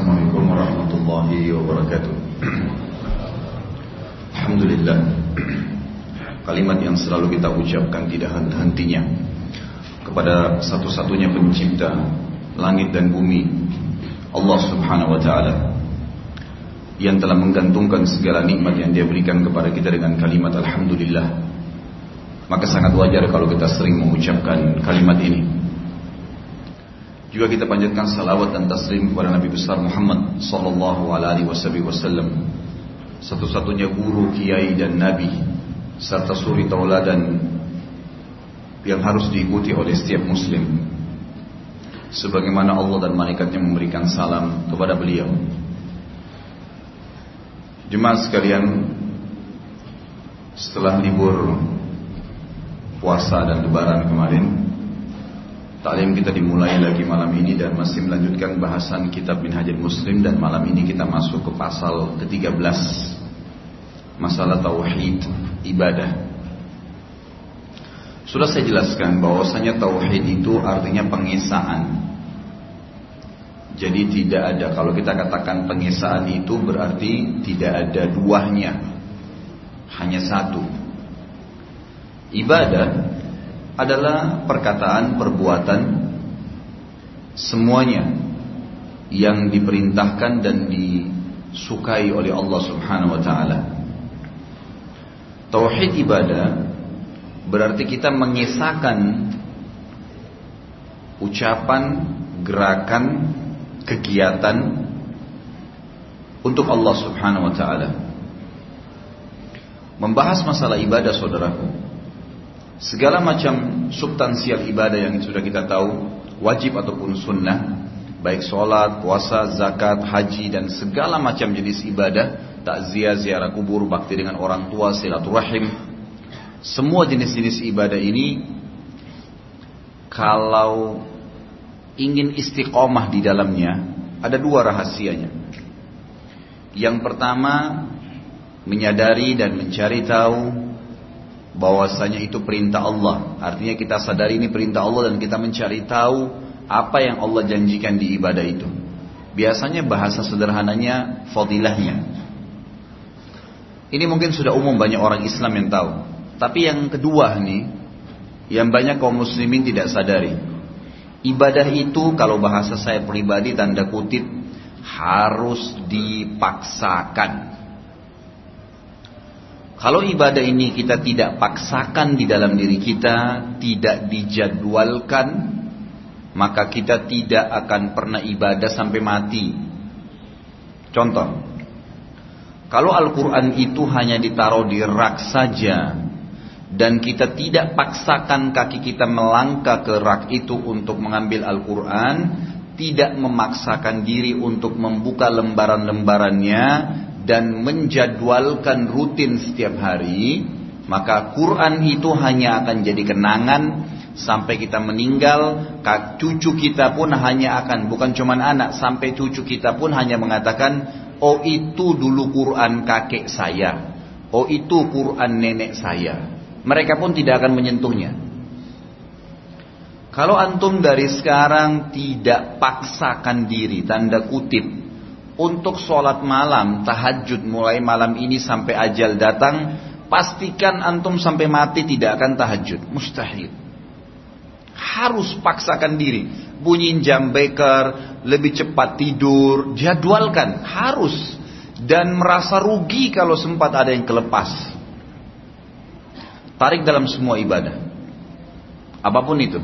Assalamualaikum warahmatullahi wabarakatuh. Alhamdulillah. Kalimat yang selalu kita ucapkan tidak henti-hentinya Kepada satu-satunya pencipta Langit dan bumi Allah subhanahu wa ta'ala Yang telah menggantungkan segala nikmat yang dia berikan kepada kita dengan kalimat Alhamdulillah. Maka sangat wajar kalau kita sering mengucapkan kalimat ini juga kita panjatkan salawat dan taslim kepada Nabi besar Muhammad sallallahu alaihi wasallam. Satu-satunya guru, kiai dan nabi serta suri tauladan yang harus diikuti oleh setiap muslim. Sebagaimana Allah dan malaikatnya memberikan salam kepada beliau. Jemaah sekalian, setelah libur puasa dan lebaran kemarin, Taklim kita dimulai lagi malam ini dan masih melanjutkan bahasan kitab Minhajul Muslim dan malam ini kita masuk ke pasal ke-13 masalah tauhid ibadah. Sudah saya jelaskan bahwasanya tauhid itu artinya pengesaan. Jadi tidak ada kalau kita katakan pengesaan itu berarti tidak ada duanya. Hanya satu. Ibadah adalah perkataan, perbuatan semuanya yang diperintahkan dan disukai oleh Allah Subhanahu wa taala. Tauhid ibadah berarti kita mengesahkan ucapan, gerakan, kegiatan untuk Allah Subhanahu wa taala. Membahas masalah ibadah saudaraku Segala macam substansial ibadah yang sudah kita tahu, wajib ataupun sunnah, baik sholat, puasa, zakat, haji, dan segala macam jenis ibadah, takziah, ziarah kubur, bakti dengan orang tua, silaturahim, semua jenis-jenis ibadah ini, kalau ingin istiqomah di dalamnya, ada dua rahasianya. Yang pertama, menyadari dan mencari tahu bahwasanya itu perintah Allah. Artinya kita sadari ini perintah Allah dan kita mencari tahu apa yang Allah janjikan di ibadah itu. Biasanya bahasa sederhananya fadilahnya. Ini mungkin sudah umum banyak orang Islam yang tahu. Tapi yang kedua nih, yang banyak kaum muslimin tidak sadari. Ibadah itu kalau bahasa saya pribadi tanda kutip harus dipaksakan. Kalau ibadah ini kita tidak paksakan di dalam diri kita, tidak dijadwalkan, maka kita tidak akan pernah ibadah sampai mati. Contoh, kalau Al-Quran itu hanya ditaruh di rak saja, dan kita tidak paksakan kaki kita melangkah ke rak itu untuk mengambil Al-Quran, tidak memaksakan diri untuk membuka lembaran-lembarannya, dan menjadwalkan rutin setiap hari, maka Quran itu hanya akan jadi kenangan sampai kita meninggal, cucu kita pun hanya akan bukan cuma anak, sampai cucu kita pun hanya mengatakan, "Oh itu dulu Quran kakek saya. Oh itu Quran nenek saya." Mereka pun tidak akan menyentuhnya. Kalau antum dari sekarang tidak paksakan diri, tanda kutip, untuk sholat malam, tahajud mulai malam ini sampai ajal datang, pastikan antum sampai mati tidak akan tahajud. Mustahil. Harus paksakan diri. Bunyiin jam beker, lebih cepat tidur, jadwalkan. Harus. Dan merasa rugi kalau sempat ada yang kelepas. Tarik dalam semua ibadah. Apa pun itu.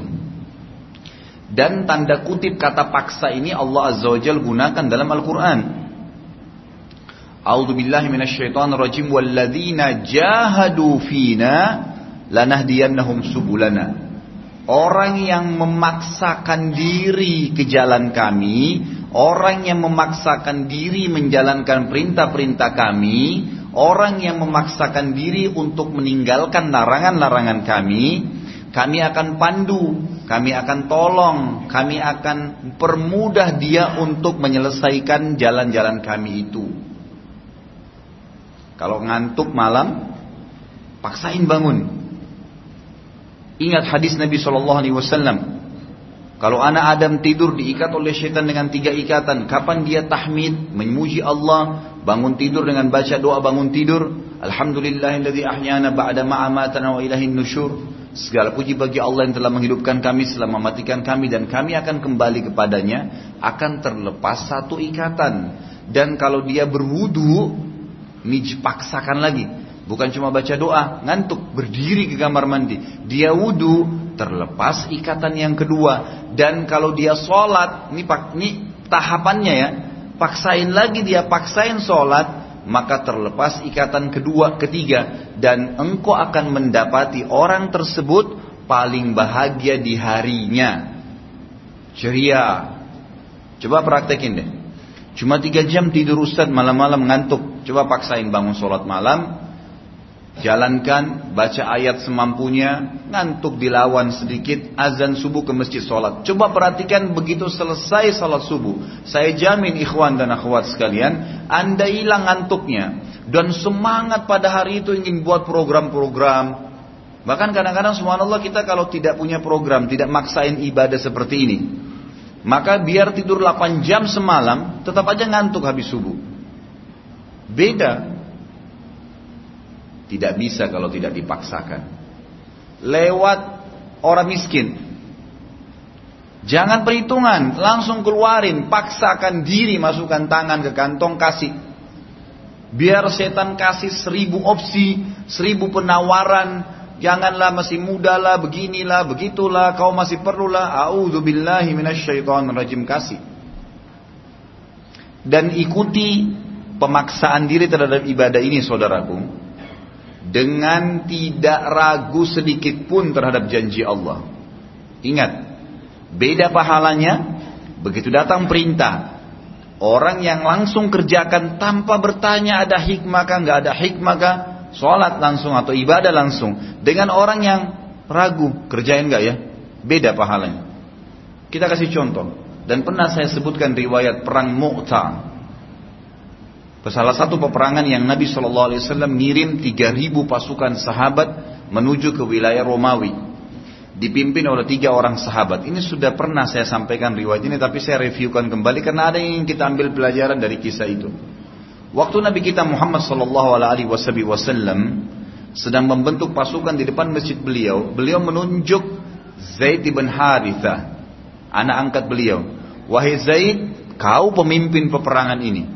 Dan tanda kutip kata paksa ini Allah Azza wa Jal gunakan dalam Al-Quran. A'udhu billahi minasyaitan rajim walladzina jahadu fina lanahdiyannahum subulana. Orang yang memaksakan diri ke jalan kami, orang yang memaksakan diri menjalankan perintah-perintah kami, orang yang memaksakan diri untuk meninggalkan larangan-larangan kami, kami akan pandu, kami akan tolong, kami akan permudah dia untuk menyelesaikan jalan-jalan kami itu. Kalau ngantuk malam, paksain bangun. Ingat hadis Nabi Shallallahu Alaihi Wasallam. Kalau anak Adam tidur diikat oleh syaitan dengan tiga ikatan. Kapan dia tahmid, memuji Allah, bangun tidur dengan baca doa bangun tidur. Alhamdulillahilladzi ahyana ba'da ma'amatana wa ilahin nusyur. Segala puji bagi Allah yang telah menghidupkan kami setelah mematikan kami dan kami akan kembali kepadanya akan terlepas satu ikatan. Dan kalau dia berwudu, ini paksakan lagi. Bukan cuma baca doa, ngantuk, berdiri ke kamar mandi. Dia wudu, terlepas ikatan yang kedua. Dan kalau dia sholat, ini, ini tahapannya ya, paksain lagi dia paksain sholat, maka terlepas ikatan kedua, ketiga, dan engkau akan mendapati orang tersebut paling bahagia di harinya. Ceria. Coba praktekin deh. Cuma tiga jam tidur Ustaz malam-malam ngantuk. Coba paksain bangun sholat malam, Jalankan, baca ayat semampunya, ngantuk dilawan sedikit, azan subuh ke masjid sholat. Coba perhatikan begitu selesai sholat subuh. Saya jamin ikhwan dan akhwat sekalian, anda hilang ngantuknya. Dan semangat pada hari itu ingin buat program-program. Bahkan kadang-kadang subhanallah kita kalau tidak punya program, tidak maksain ibadah seperti ini. Maka biar tidur 8 jam semalam, tetap aja ngantuk habis subuh. Beda tidak bisa kalau tidak dipaksakan. Lewat orang miskin. Jangan perhitungan, langsung keluarin, paksakan diri, masukkan tangan ke kantong, kasih. Biar setan kasih seribu opsi, seribu penawaran, Janganlah masih muda lah, beginilah, begitulah, kau masih perlulah. A'udzubillahi rajim kasih. Dan ikuti pemaksaan diri terhadap ibadah ini saudaraku dengan tidak ragu sedikit pun terhadap janji Allah. Ingat, beda pahalanya begitu datang perintah. Orang yang langsung kerjakan tanpa bertanya ada hikmah kah, nggak ada hikmah kah, sholat langsung atau ibadah langsung. Dengan orang yang ragu, kerjain nggak ya? Beda pahalanya. Kita kasih contoh. Dan pernah saya sebutkan riwayat perang Mu'ta Salah satu peperangan yang Nabi Shallallahu Alaihi Wasallam ngirim 3.000 pasukan sahabat menuju ke wilayah Romawi, dipimpin oleh tiga orang sahabat. Ini sudah pernah saya sampaikan riwayat ini, tapi saya reviewkan kembali karena ada yang ingin kita ambil pelajaran dari kisah itu. Waktu Nabi kita Muhammad Shallallahu Alaihi Wasallam sedang membentuk pasukan di depan masjid beliau, beliau menunjuk Zaid bin Haritha, anak angkat beliau. Wahai Zaid, kau pemimpin peperangan ini.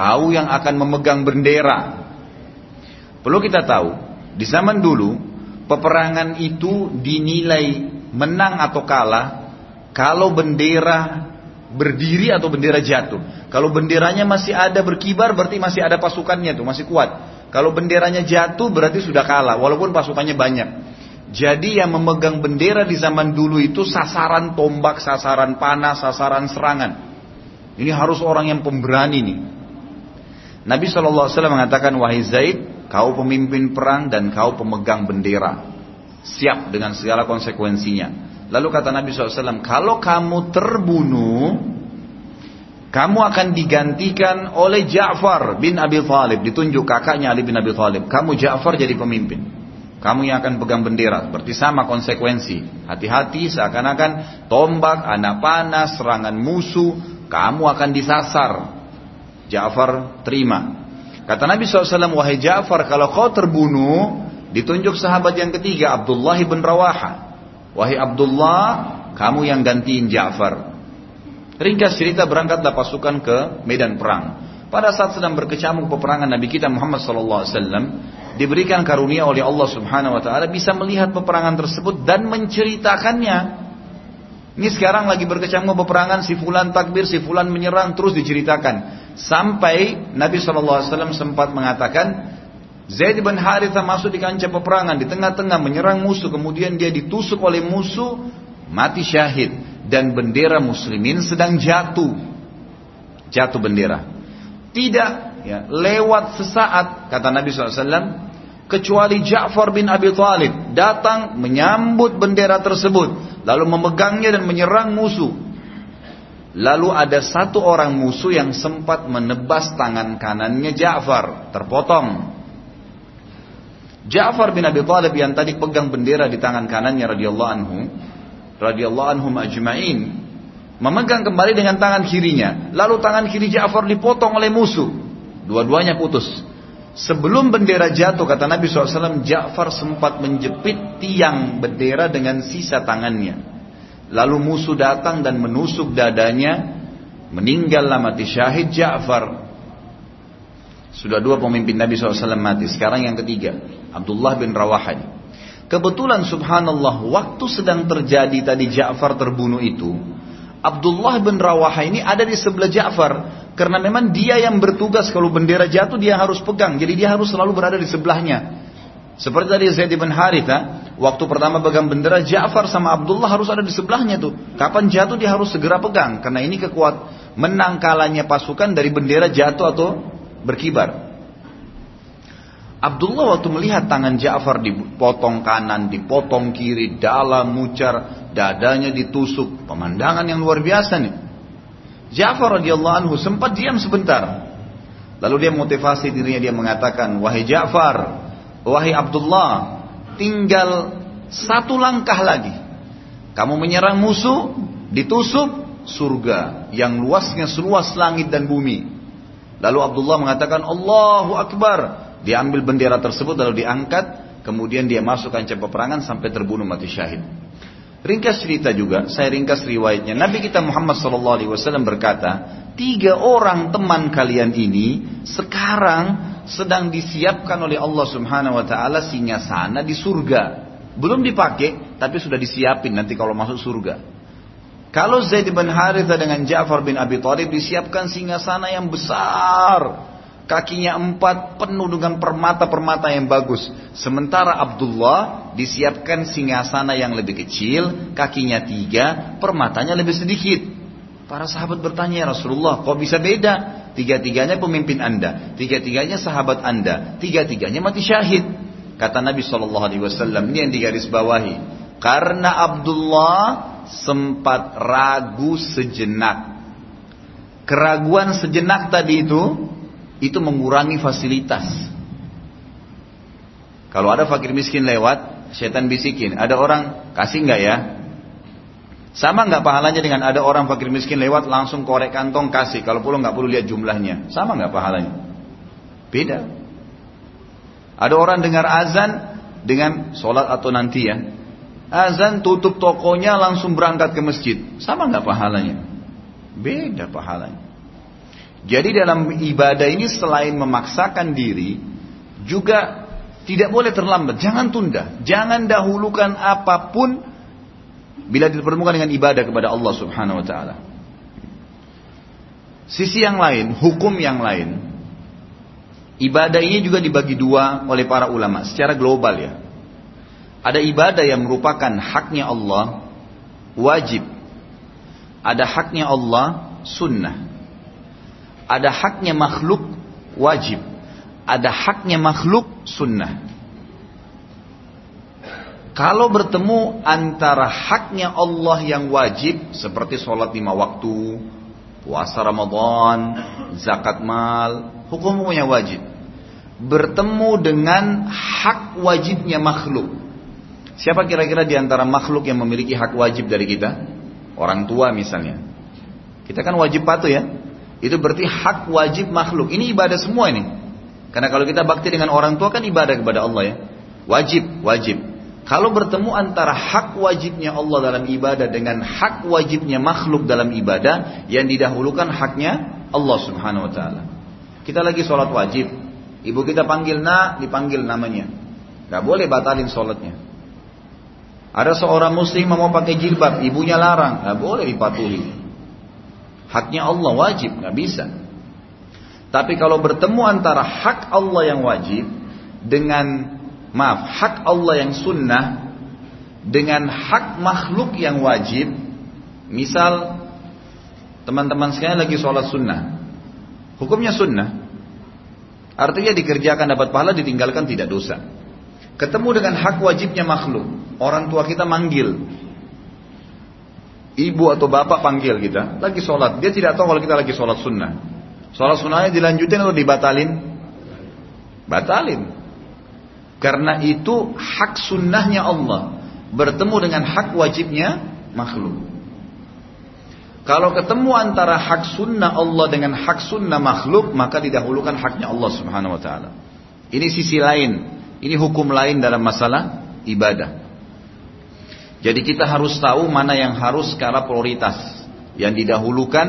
Kau yang akan memegang bendera. Perlu kita tahu, di zaman dulu peperangan itu dinilai menang atau kalah kalau bendera berdiri atau bendera jatuh. Kalau benderanya masih ada berkibar berarti masih ada pasukannya tuh, masih kuat. Kalau benderanya jatuh berarti sudah kalah walaupun pasukannya banyak. Jadi yang memegang bendera di zaman dulu itu sasaran tombak, sasaran panah, sasaran serangan. Ini harus orang yang pemberani nih. Nabi SAW mengatakan, Wahai Zaid, kau pemimpin perang dan kau pemegang bendera. Siap dengan segala konsekuensinya. Lalu kata Nabi SAW, kalau kamu terbunuh, kamu akan digantikan oleh Ja'far bin Abi Thalib. Ditunjuk kakaknya Ali bin Abi Thalib. Kamu Ja'far jadi pemimpin. Kamu yang akan pegang bendera. Berarti sama konsekuensi. Hati-hati seakan-akan tombak, anak panas, serangan musuh. Kamu akan disasar. Ja'far terima. Kata Nabi SAW, wahai Ja'far, kalau kau terbunuh, ditunjuk sahabat yang ketiga, Abdullah bin Rawaha. Wahai Abdullah, kamu yang gantiin Ja'far. Ringkas cerita berangkatlah pasukan ke medan perang. Pada saat sedang berkecamuk peperangan Nabi kita Muhammad SAW diberikan karunia oleh Allah Subhanahu Wa Taala bisa melihat peperangan tersebut dan menceritakannya. Ini sekarang lagi berkecamuk peperangan si fulan takbir, si fulan menyerang terus diceritakan. Sampai Nabi SAW sempat mengatakan, Zaid bin Haritha masuk di kancah peperangan di tengah-tengah menyerang musuh, kemudian dia ditusuk oleh musuh, mati syahid dan bendera muslimin sedang jatuh. Jatuh bendera. Tidak ya, lewat sesaat kata Nabi SAW kecuali Ja'far bin Abi Thalib datang menyambut bendera tersebut lalu memegangnya dan menyerang musuh Lalu ada satu orang musuh yang sempat menebas tangan kanannya Ja'far, terpotong. Ja'far bin Abi Thalib yang tadi pegang bendera di tangan kanannya radhiyallahu anhu, radhiyallahu anhum ajma'in memegang kembali dengan tangan kirinya. Lalu tangan kiri Ja'far dipotong oleh musuh. Dua-duanya putus. Sebelum bendera jatuh, kata Nabi SAW, Ja'far sempat menjepit tiang bendera dengan sisa tangannya. Lalu musuh datang dan menusuk dadanya. Meninggallah mati syahid Ja'far. Sudah dua pemimpin Nabi SAW mati. Sekarang yang ketiga. Abdullah bin Rawahani. Kebetulan subhanallah waktu sedang terjadi tadi Ja'far terbunuh itu. Abdullah bin Rawaha ini ada di sebelah Ja'far. Karena memang dia yang bertugas kalau bendera jatuh dia harus pegang. Jadi dia harus selalu berada di sebelahnya. Seperti tadi Zaid bin Haritha. Waktu pertama pegang bendera Ja'far sama Abdullah harus ada di sebelahnya tuh. Kapan jatuh dia harus segera pegang. Karena ini kekuat menang kalahnya pasukan dari bendera jatuh atau berkibar. Abdullah waktu melihat tangan Ja'far dipotong kanan, dipotong kiri, dalam mucar, dadanya ditusuk, pemandangan yang luar biasa nih. Ja'far radhiyallahu anhu sempat diam sebentar. Lalu dia motivasi dirinya dia mengatakan, "Wahai Ja'far, wahai Abdullah, tinggal satu langkah lagi. Kamu menyerang musuh, ditusuk surga yang luasnya seluas langit dan bumi." Lalu Abdullah mengatakan, "Allahu Akbar." Dia ambil bendera tersebut lalu diangkat, kemudian dia masuk kancah peperangan sampai terbunuh mati syahid. Ringkas cerita juga, saya ringkas riwayatnya. Nabi kita Muhammad SAW berkata, tiga orang teman kalian ini sekarang sedang disiapkan oleh Allah Subhanahu Wa Taala singa sana di surga. Belum dipakai, tapi sudah disiapin nanti kalau masuk surga. Kalau Zaid bin Haritha dengan Ja'far bin Abi Thalib disiapkan singa sana yang besar, kakinya empat penuh dengan permata-permata yang bagus. Sementara Abdullah disiapkan singgasana yang lebih kecil, kakinya tiga, permatanya lebih sedikit. Para sahabat bertanya, ya Rasulullah, kok bisa beda? Tiga-tiganya pemimpin anda, tiga-tiganya sahabat anda, tiga-tiganya mati syahid. Kata Nabi Shallallahu Alaihi Wasallam ini yang digaris bawahi. Karena Abdullah sempat ragu sejenak. Keraguan sejenak tadi itu itu mengurangi fasilitas. Kalau ada fakir miskin lewat, setan bisikin, ada orang kasih nggak ya? Sama nggak pahalanya dengan ada orang fakir miskin lewat langsung korek kantong kasih, kalau perlu nggak perlu lihat jumlahnya, sama nggak pahalanya? Beda. Ada orang dengar azan dengan sholat atau nanti ya, azan tutup tokonya langsung berangkat ke masjid, sama nggak pahalanya? Beda pahalanya. Jadi dalam ibadah ini selain memaksakan diri, juga tidak boleh terlambat. Jangan tunda. Jangan dahulukan apa pun bila dipertemukan dengan ibadah kepada Allah Subhanahu wa taala. Sisi yang lain, hukum yang lain. Ibadah ini juga dibagi dua oleh para ulama secara global ya. Ada ibadah yang merupakan haknya Allah, wajib. Ada haknya Allah, sunnah. Ada haknya makhluk wajib. Ada haknya makhluk sunnah. Kalau bertemu antara haknya Allah yang wajib seperti sholat lima waktu, puasa Ramadan, zakat mal, hukum-hukumnya wajib. Bertemu dengan hak wajibnya makhluk. Siapa kira-kira di antara makhluk yang memiliki hak wajib dari kita? Orang tua misalnya. Kita kan wajib patuh ya. Itu berarti hak wajib makhluk. Ini ibadah semua ini. Karena kalau kita bakti dengan orang tua kan ibadah kepada Allah ya. Wajib, wajib. Kalau bertemu antara hak wajibnya Allah dalam ibadah dengan hak wajibnya makhluk dalam ibadah, yang didahulukan haknya Allah Subhanahu wa taala. Kita lagi sholat wajib. Ibu kita panggil nak, dipanggil namanya. Gak boleh batalin sholatnya. Ada seorang muslim mau pakai jilbab, ibunya larang, gak boleh dipatuhi. Haknya Allah wajib, nggak bisa. Tapi kalau bertemu antara hak Allah yang wajib dengan maaf hak Allah yang sunnah dengan hak makhluk yang wajib, misal teman-teman sekalian lagi sholat sunnah, hukumnya sunnah, artinya dikerjakan dapat pahala, ditinggalkan tidak dosa. Ketemu dengan hak wajibnya makhluk, orang tua kita manggil, ibu atau bapak panggil kita, lagi sholat. Dia tidak tahu kalau kita lagi sholat sunnah. Sholat sunnahnya dilanjutin atau dibatalin? Batalin. Karena itu hak sunnahnya Allah. Bertemu dengan hak wajibnya makhluk. Kalau ketemu antara hak sunnah Allah dengan hak sunnah makhluk, maka didahulukan haknya Allah Subhanahu wa taala. Ini sisi lain, ini hukum lain dalam masalah ibadah. Jadi kita harus tahu mana yang harus skala prioritas, yang didahulukan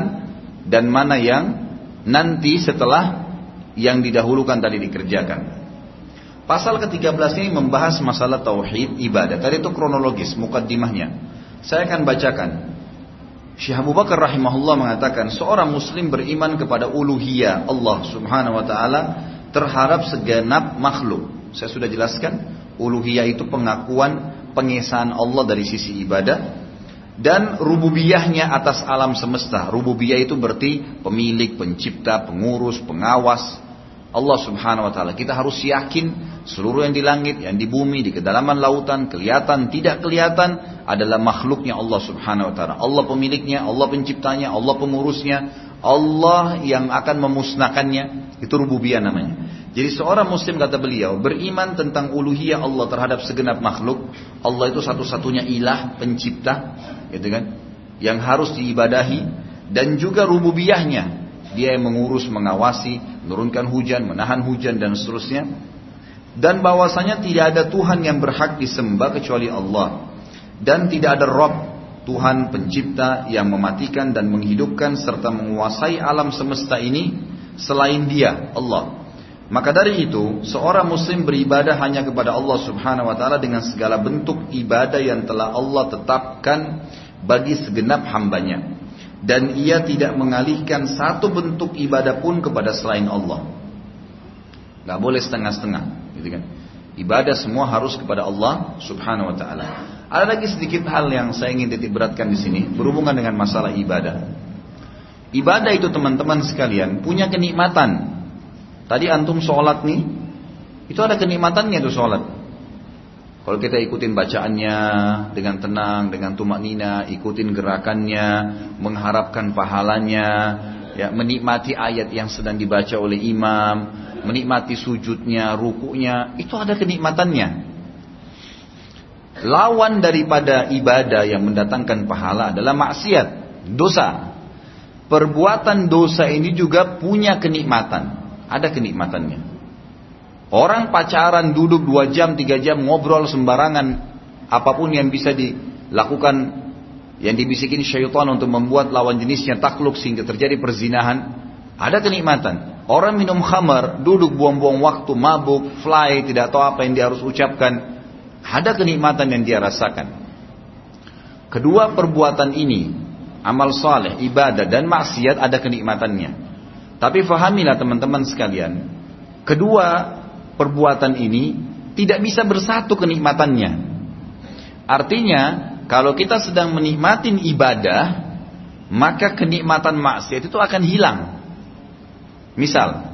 dan mana yang nanti setelah yang didahulukan tadi dikerjakan. Pasal ke-13 ini membahas masalah tauhid ibadah. Tadi itu kronologis, mukaddimahnya. Saya akan bacakan. Syekh Abu Bakar rahimahullah mengatakan seorang muslim beriman kepada uluhiyah Allah Subhanahu wa taala terhadap segenap makhluk. Saya sudah jelaskan, uluhiyah itu pengakuan pengesahan Allah dari sisi ibadah dan rububiyahnya atas alam semesta. Rububiyah itu berarti pemilik, pencipta, pengurus, pengawas, Allah subhanahu wa ta'ala. Kita harus yakin seluruh yang di langit, yang di bumi, di kedalaman lautan, kelihatan, tidak kelihatan adalah makhluknya Allah subhanahu wa ta'ala. Allah pemiliknya, Allah penciptanya, Allah pengurusnya, Allah yang akan memusnahkannya. Itu rububiyah namanya. Jadi seorang muslim kata beliau beriman tentang uluhiyah Allah terhadap segenap makhluk. Allah itu satu-satunya ilah, pencipta, gitu kan? Yang harus diibadahi dan juga rububiyahnya dia yang mengurus, mengawasi, menurunkan hujan, menahan hujan dan seterusnya. Dan bahwasanya tidak ada Tuhan yang berhak disembah kecuali Allah. Dan tidak ada Rob, Tuhan pencipta yang mematikan dan menghidupkan serta menguasai alam semesta ini selain dia, Allah. Maka dari itu, seorang muslim beribadah hanya kepada Allah Subhanahu wa taala dengan segala bentuk ibadah yang telah Allah tetapkan bagi segenap hambanya dan ia tidak mengalihkan satu bentuk ibadah pun kepada selain Allah. Gak boleh setengah-setengah, gitu kan? Ibadah semua harus kepada Allah Subhanahu wa taala. Ada lagi sedikit hal yang saya ingin titik beratkan di sini berhubungan dengan masalah ibadah. Ibadah itu teman-teman sekalian punya kenikmatan. Tadi antum sholat nih, itu ada kenikmatannya tuh sholat. Kalau kita ikutin bacaannya dengan tenang, dengan tumak nina, ikutin gerakannya, mengharapkan pahalanya, ya, menikmati ayat yang sedang dibaca oleh imam, menikmati sujudnya, rukunya, itu ada kenikmatannya. Lawan daripada ibadah yang mendatangkan pahala adalah maksiat, dosa. Perbuatan dosa ini juga punya kenikmatan, ada kenikmatannya. Orang pacaran duduk dua jam, tiga jam ngobrol sembarangan. Apa pun yang bisa dilakukan, yang dibisikin syaitan untuk membuat lawan jenisnya takluk sehingga terjadi perzinahan. Ada kenikmatan. Orang minum khamar, duduk buang-buang waktu, mabuk, fly, tidak tahu apa yang dia harus ucapkan. Ada kenikmatan yang dia rasakan. Kedua perbuatan ini, amal soleh, ibadah dan maksiat ada kenikmatannya. Tapi fahamilah teman-teman sekalian, kedua perbuatan ini tidak bisa bersatu kenikmatannya. Artinya, kalau kita sedang menikmati ibadah, maka kenikmatan maksiat itu akan hilang. Misal,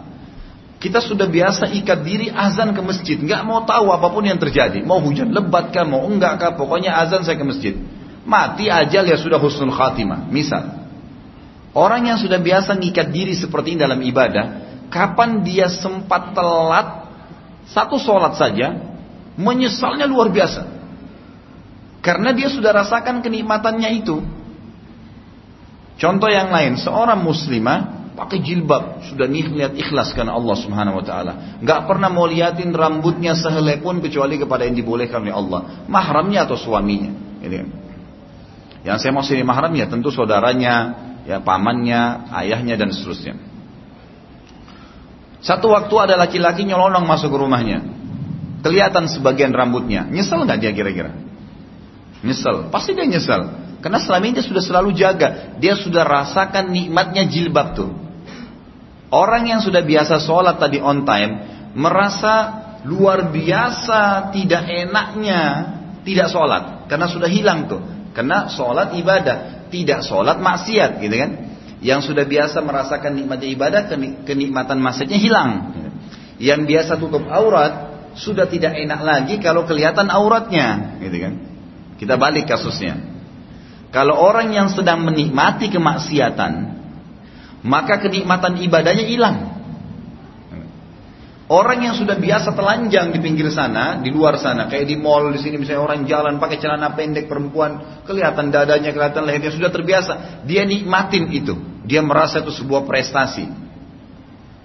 kita sudah biasa ikat diri azan ke masjid, nggak mau tahu apa pun yang terjadi, mau hujan lebat kah, mau enggak kah, pokoknya azan saya ke masjid. Mati ajal ya sudah husnul khatimah. Misal, orang yang sudah biasa ngikat diri seperti ini dalam ibadah, kapan dia sempat telat satu sholat saja, menyesalnya luar biasa. Karena dia sudah rasakan kenikmatannya itu. Contoh yang lain, seorang muslimah pakai jilbab, sudah nih lihat ikhlas karena Allah Subhanahu wa taala. Enggak pernah mau liatin rambutnya sehelai pun kecuali kepada yang dibolehkan oleh Allah, mahramnya atau suaminya, gitu kan. Yang saya mau sini mahramnya tentu saudaranya, ya pamannya, ayahnya dan seterusnya. Satu waktu ada laki-laki nyelonong masuk ke rumahnya. Kelihatan sebagian rambutnya. Nyesel nggak dia kira-kira? Nyesel. Pasti dia nyesel. Karena selama ini dia sudah selalu jaga. Dia sudah rasakan nikmatnya jilbab tuh. Orang yang sudah biasa sholat tadi on time. Merasa luar biasa tidak enaknya tidak sholat. Karena sudah hilang tuh. Karena sholat ibadah. Tidak sholat maksiat gitu kan. Yang sudah biasa merasakan nikmatnya ibadah, kenikmatan masjidnya hilang. Yang biasa tutup aurat, sudah tidak enak lagi kalau kelihatan auratnya. Gitu kan. Kita balik kasusnya. Kalau orang yang sedang menikmati kemaksiatan, maka kenikmatan ibadahnya hilang. Orang yang sudah biasa telanjang di pinggir sana, di luar sana, kayak di mall di sini misalnya orang jalan pakai celana pendek perempuan, kelihatan dadanya, kelihatan lehernya sudah terbiasa, dia nikmatin itu. Dia merasa itu sebuah prestasi.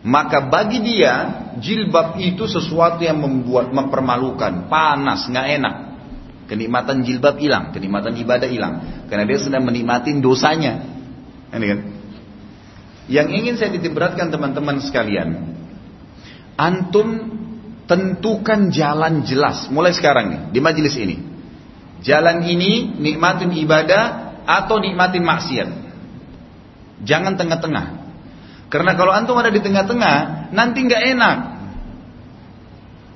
Maka bagi dia jilbab itu sesuatu yang membuat mempermalukan, panas, nggak enak. Kenikmatan jilbab hilang, kenikmatan ibadah hilang, karena dia sedang menikmatin dosanya. Ini kan? Yang ingin saya ditibratkan teman-teman sekalian, antum tentukan jalan jelas mulai sekarang nih di majelis ini. Jalan ini nikmatin ibadah atau nikmatin maksiat. Jangan tengah-tengah. Karena kalau antum ada di tengah-tengah, nanti nggak enak.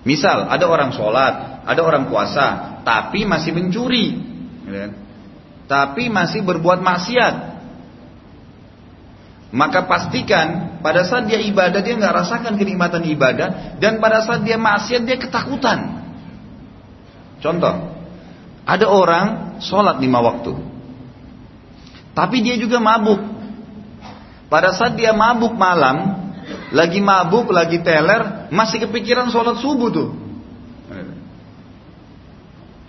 Misal ada orang sholat, ada orang puasa, tapi masih mencuri, gitu kan? tapi masih berbuat maksiat. Maka pastikan pada saat dia ibadah dia nggak rasakan kenikmatan ibadah dan pada saat dia maksiat dia ketakutan. Contoh, ada orang sholat lima waktu, tapi dia juga mabuk. Pada saat dia mabuk malam, lagi mabuk, lagi teler, masih kepikiran sholat subuh tuh.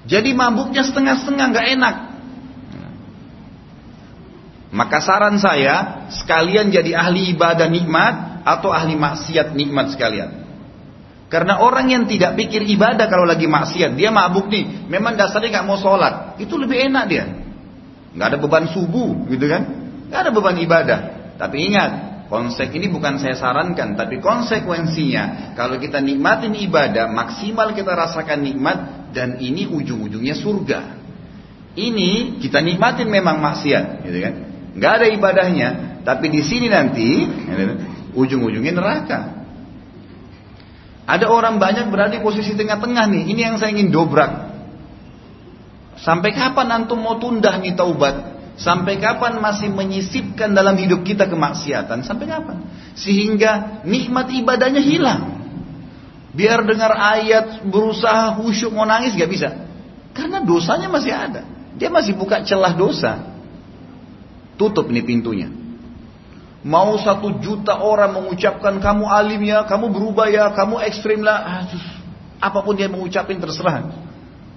Jadi mabuknya setengah-setengah nggak enak. Maka saran saya sekalian jadi ahli ibadah nikmat atau ahli maksiat nikmat sekalian. Karena orang yang tidak pikir ibadah kalau lagi maksiat, dia mabuk nih, memang dasarnya nggak mau sholat, itu lebih enak dia. Nggak ada beban subuh, gitu kan? Nggak ada beban ibadah. Tapi ingat, konsep ini bukan saya sarankan, tapi konsekuensinya kalau kita nikmatin ibadah, maksimal kita rasakan nikmat dan ini ujung-ujungnya surga. Ini kita nikmatin memang maksiat, gitu kan? nggak ada ibadahnya, tapi di sini nanti ujung-ujungnya neraka. Ada orang banyak berada di posisi tengah-tengah nih. Ini yang saya ingin dobrak. Sampai kapan antum mau tunda nih taubat? Sampai kapan masih menyisipkan dalam hidup kita kemaksiatan? Sampai kapan? Sehingga nikmat ibadahnya hilang. Biar dengar ayat berusaha khusyuk mau nangis gak bisa. Karena dosanya masih ada. Dia masih buka celah dosa. Tutup ini pintunya. Mau satu juta orang mengucapkan kamu alim ya, kamu berubah ya, kamu ekstrim lah. Aduh, apa pun dia mengucapin terserah.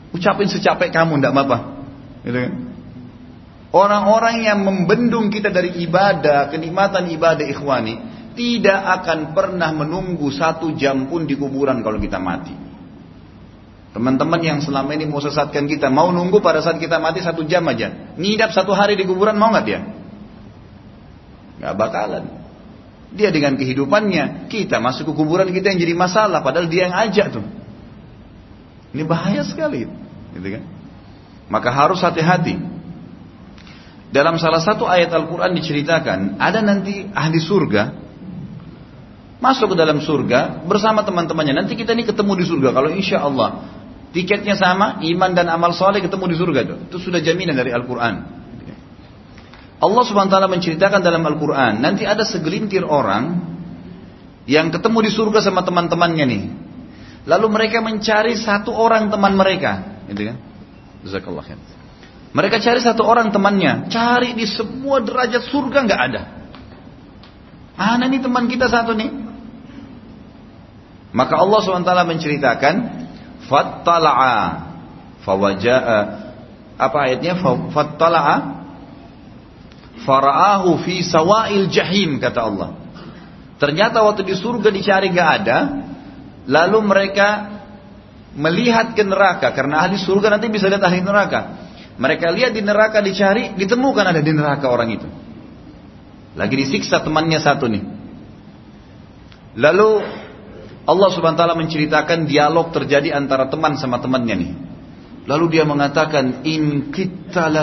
Ucapin secapek kamu, tidak apa-apa. Gitu kan? Orang-orang yang membendung kita dari ibadah, kenikmatan ibadah ikhwani, tidak akan pernah menunggu satu jam pun di kuburan kalau kita mati. Teman-teman yang selama ini mau sesatkan kita, mau nunggu pada saat kita mati satu jam aja. Ngidap satu hari di kuburan mau nggak dia? Gak bakalan. Dia dengan kehidupannya, kita masuk ke kuburan kita yang jadi masalah, padahal dia yang ajak tuh. Ini bahaya sekali, gitu kan? Maka harus hati-hati. Dalam salah satu ayat Al-Quran diceritakan, ada nanti ahli surga, masuk ke dalam surga bersama teman-temannya. Nanti kita ini ketemu di surga, kalau insya Allah tiketnya sama, iman dan amal soleh ketemu di surga. Itu sudah jaminan dari Al-Quran. Allah subhanahu wa ta'ala menceritakan dalam Al-Quran, nanti ada segelintir orang yang ketemu di surga sama teman-temannya nih. Lalu mereka mencari satu orang teman mereka. Gitu kan? Jazakallah. Mereka cari satu orang temannya. Cari di semua derajat surga nggak ada. Mana nih teman kita satu nih? Maka Allah SWT menceritakan, Fattala'a fawaja'a apa ayatnya? Fattala'a Fara'ahu fi sawail jahim kata Allah. Ternyata waktu di surga dicari gak ada, lalu mereka melihat ke neraka karena ahli surga nanti bisa lihat ahli neraka. Mereka lihat di neraka dicari, ditemukan ada di neraka orang itu. Lagi disiksa temannya satu nih. Lalu Allah subhanahu wa ta'ala menceritakan dialog terjadi antara teman sama temannya nih. Lalu dia mengatakan, In kita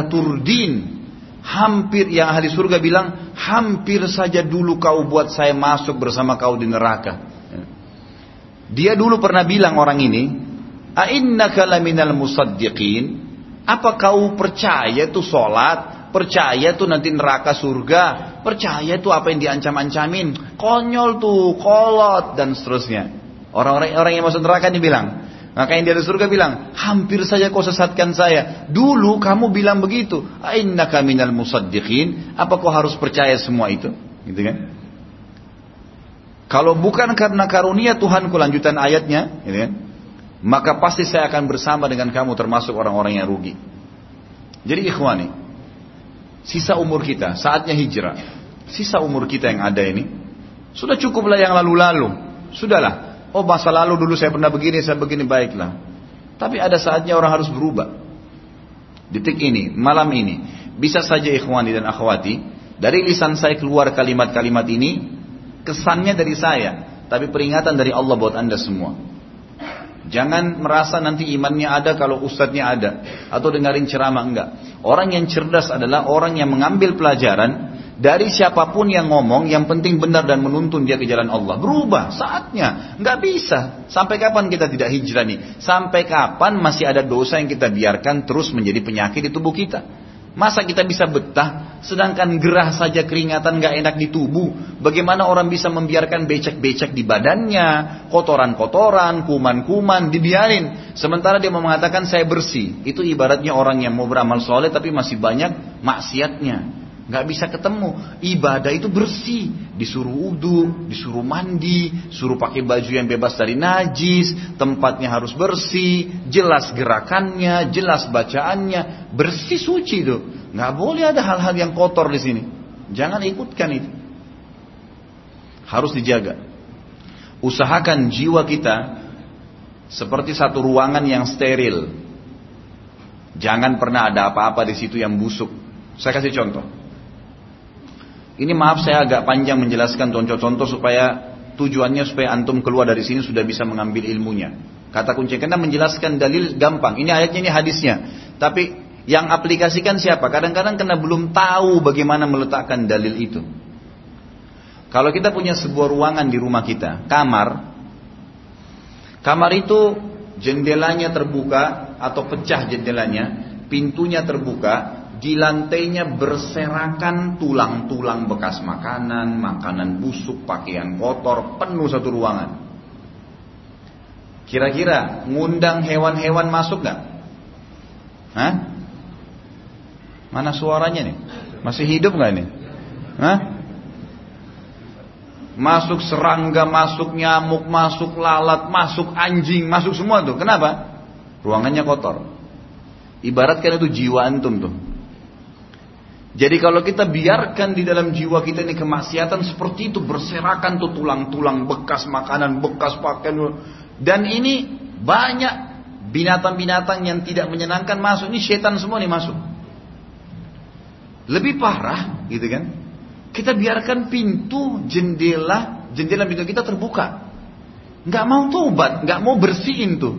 Hampir yang ahli surga bilang, hampir saja dulu kau buat saya masuk bersama kau di neraka. Dia dulu pernah bilang orang ini, A'innaka laminal musaddiqin? Apa kau percaya itu sholat? Percaya tuh nanti neraka surga? Percaya tuh apa yang diancam-ancamin? Konyol tuh, kolot, dan seterusnya. Orang-orang orang yang masuk neraka ini bilang, maka yang dari surga bilang, hampir saja kau sesatkan saya. Dulu kamu bilang begitu. Ainnaka minal musaddiqin. Apa kau harus percaya semua itu? Gitu kan? Kalau bukan karena karunia Tuhan lanjutan ayatnya, gitu kan, maka pasti saya akan bersama dengan kamu termasuk orang-orang yang rugi. Jadi ikhwani, sisa umur kita, saatnya hijrah, sisa umur kita yang ada ini, sudah cukuplah yang lalu-lalu. Sudahlah, oh masa lalu dulu saya pernah begini, saya begini, baiklah. Tapi ada saatnya orang harus berubah. Detik ini, malam ini, bisa saja ikhwani dan akhwati, dari lisan saya keluar kalimat-kalimat ini, kesannya dari saya, tapi peringatan dari Allah buat anda semua. Jangan merasa nanti imannya ada kalau ustadznya ada atau dengarin ceramah enggak. Orang yang cerdas adalah orang yang mengambil pelajaran dari siapa pun yang ngomong, yang penting benar dan menuntun dia ke jalan Allah. Berubah saatnya, nggak bisa. Sampai kapan kita tidak hijrah nih? Sampai kapan masih ada dosa yang kita biarkan terus menjadi penyakit di tubuh kita? Masa kita bisa betah, sedangkan gerah saja keringatan gak enak di tubuh. Bagaimana orang bisa membiarkan becek-becek di badannya, kotoran-kotoran, kuman-kuman, dibiarin. Sementara dia mau mengatakan saya bersih. Itu ibaratnya orang yang mau beramal soleh tapi masih banyak maksiatnya nggak bisa ketemu. Ibadah itu bersih, disuruh wudhu, disuruh mandi, suruh pakai baju yang bebas dari najis, tempatnya harus bersih, jelas gerakannya, jelas bacaannya, bersih suci itu. Nggak boleh ada hal-hal yang kotor di sini. Jangan ikutkan itu. Harus dijaga. Usahakan jiwa kita seperti satu ruangan yang steril. Jangan pernah ada apa-apa di situ yang busuk. Saya kasih contoh. Ini maaf saya agak panjang menjelaskan contoh-contoh supaya tujuannya supaya antum keluar dari sini sudah bisa mengambil ilmunya. Kata kunci karena menjelaskan dalil gampang. Ini ayatnya ini hadisnya. Tapi yang aplikasikan siapa? Kadang-kadang karena belum tahu bagaimana meletakkan dalil itu. Kalau kita punya sebuah ruangan di rumah kita, kamar, kamar itu jendelanya terbuka atau pecah jendelanya, pintunya terbuka, di lantainya berserakan tulang-tulang bekas makanan, makanan busuk, pakaian kotor, penuh satu ruangan. Kira-kira ngundang hewan-hewan masuk nggak? Hah? Mana suaranya nih? Masih hidup nggak nih? Hah? Masuk serangga, masuk nyamuk, masuk lalat, masuk anjing, masuk semua tuh. Kenapa? Ruangannya kotor. Ibaratkan itu jiwa antum tuh. Jadi kalau kita biarkan di dalam jiwa kita ini kemaksiatan seperti itu berserakan tuh tulang-tulang bekas makanan, bekas pakaian dan ini banyak binatang-binatang yang tidak menyenangkan masuk. Ini setan semua nih masuk. Lebih parah gitu kan. Kita biarkan pintu, jendela, jendela pintu kita terbuka. Nggak mau tobat, nggak mau bersihin tuh.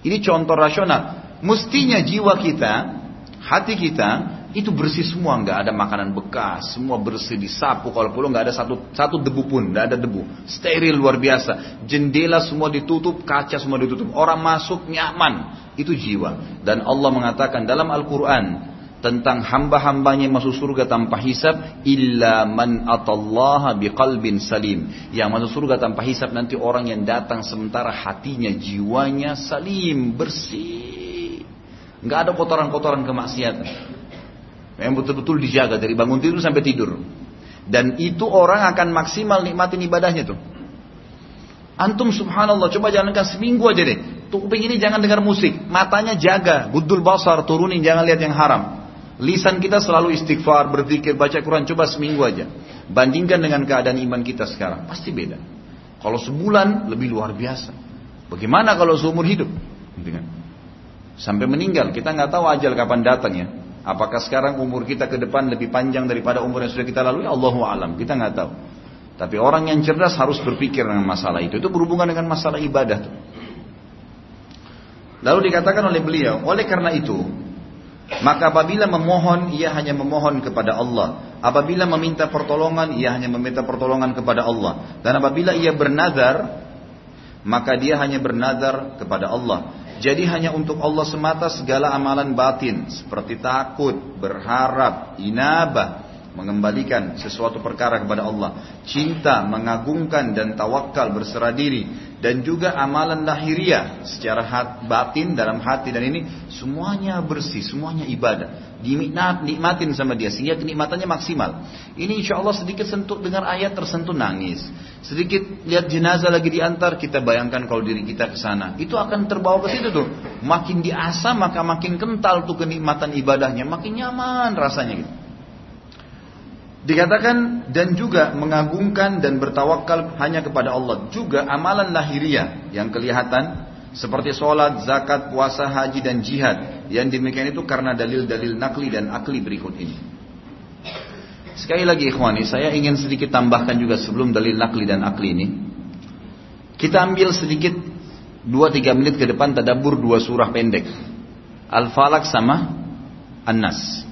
Ini contoh rasional. Mestinya jiwa kita hati kita itu bersih semua, nggak ada makanan bekas, semua bersih disapu. Kalau perlu nggak ada satu satu debu pun, nggak ada debu, steril luar biasa. Jendela semua ditutup, kaca semua ditutup, orang masuk nyaman. Itu jiwa. Dan Allah mengatakan dalam Al-Quran tentang hamba-hambanya masuk surga tanpa hisab illa man atallaha biqalbin salim yang masuk surga tanpa hisab nanti orang yang datang sementara hatinya jiwanya salim bersih Nggak ada kotoran-kotoran kemaksiatan. Yang betul-betul dijaga dari bangun tidur sampai tidur. Dan itu orang akan maksimal nikmatin ibadahnya tuh. Antum subhanallah coba jalankan seminggu aja deh. Kuping ini jangan dengar musik. Matanya jaga. Budul basar turunin jangan lihat yang haram. Lisan kita selalu istighfar, berzikir, baca Quran. Coba seminggu aja. Bandingkan dengan keadaan iman kita sekarang. Pasti beda. Kalau sebulan lebih luar biasa. Bagaimana kalau seumur hidup? Gitu kan? Sampai meninggal, kita nggak tahu ajal kapan datangnya. Apakah sekarang umur kita ke depan lebih panjang daripada umur yang sudah kita lalui? Allahu alam, kita nggak tahu. Tapi orang yang cerdas harus berpikir dengan masalah itu. Itu berhubungan dengan masalah ibadah. Lalu dikatakan oleh beliau, oleh karena itu, maka apabila memohon, ia hanya memohon kepada Allah. Apabila meminta pertolongan, ia hanya meminta pertolongan kepada Allah. Dan apabila ia bernazar, maka dia hanya bernazar kepada Allah. Jadi hanya untuk Allah semata segala amalan batin seperti takut, berharap, inabah, mengembalikan sesuatu perkara kepada Allah, cinta, mengagungkan dan tawakal berserah diri dan juga amalan lahiriah secara hat, batin dalam hati dan ini semuanya bersih, semuanya ibadah. Dinikmat, nikmatin sama dia sehingga kenikmatannya maksimal. Ini insya Allah sedikit sentuh dengar ayat tersentuh nangis. Sedikit lihat jenazah lagi diantar kita bayangkan kalau diri kita ke sana. Itu akan terbawa ke situ tuh. Makin diasah maka makin kental tuh kenikmatan ibadahnya, makin nyaman rasanya gitu. Dikatakan dan juga mengagungkan dan bertawakal hanya kepada Allah. Juga amalan lahiriah yang kelihatan seperti sholat, zakat, puasa, haji dan jihad. Yang demikian itu karena dalil-dalil nakli dan akli berikut ini. Sekali lagi ikhwani, saya ingin sedikit tambahkan juga sebelum dalil nakli dan akli ini. Kita ambil sedikit 2-3 menit ke depan tadabur dua surah pendek. Al-Falak sama An-Nas.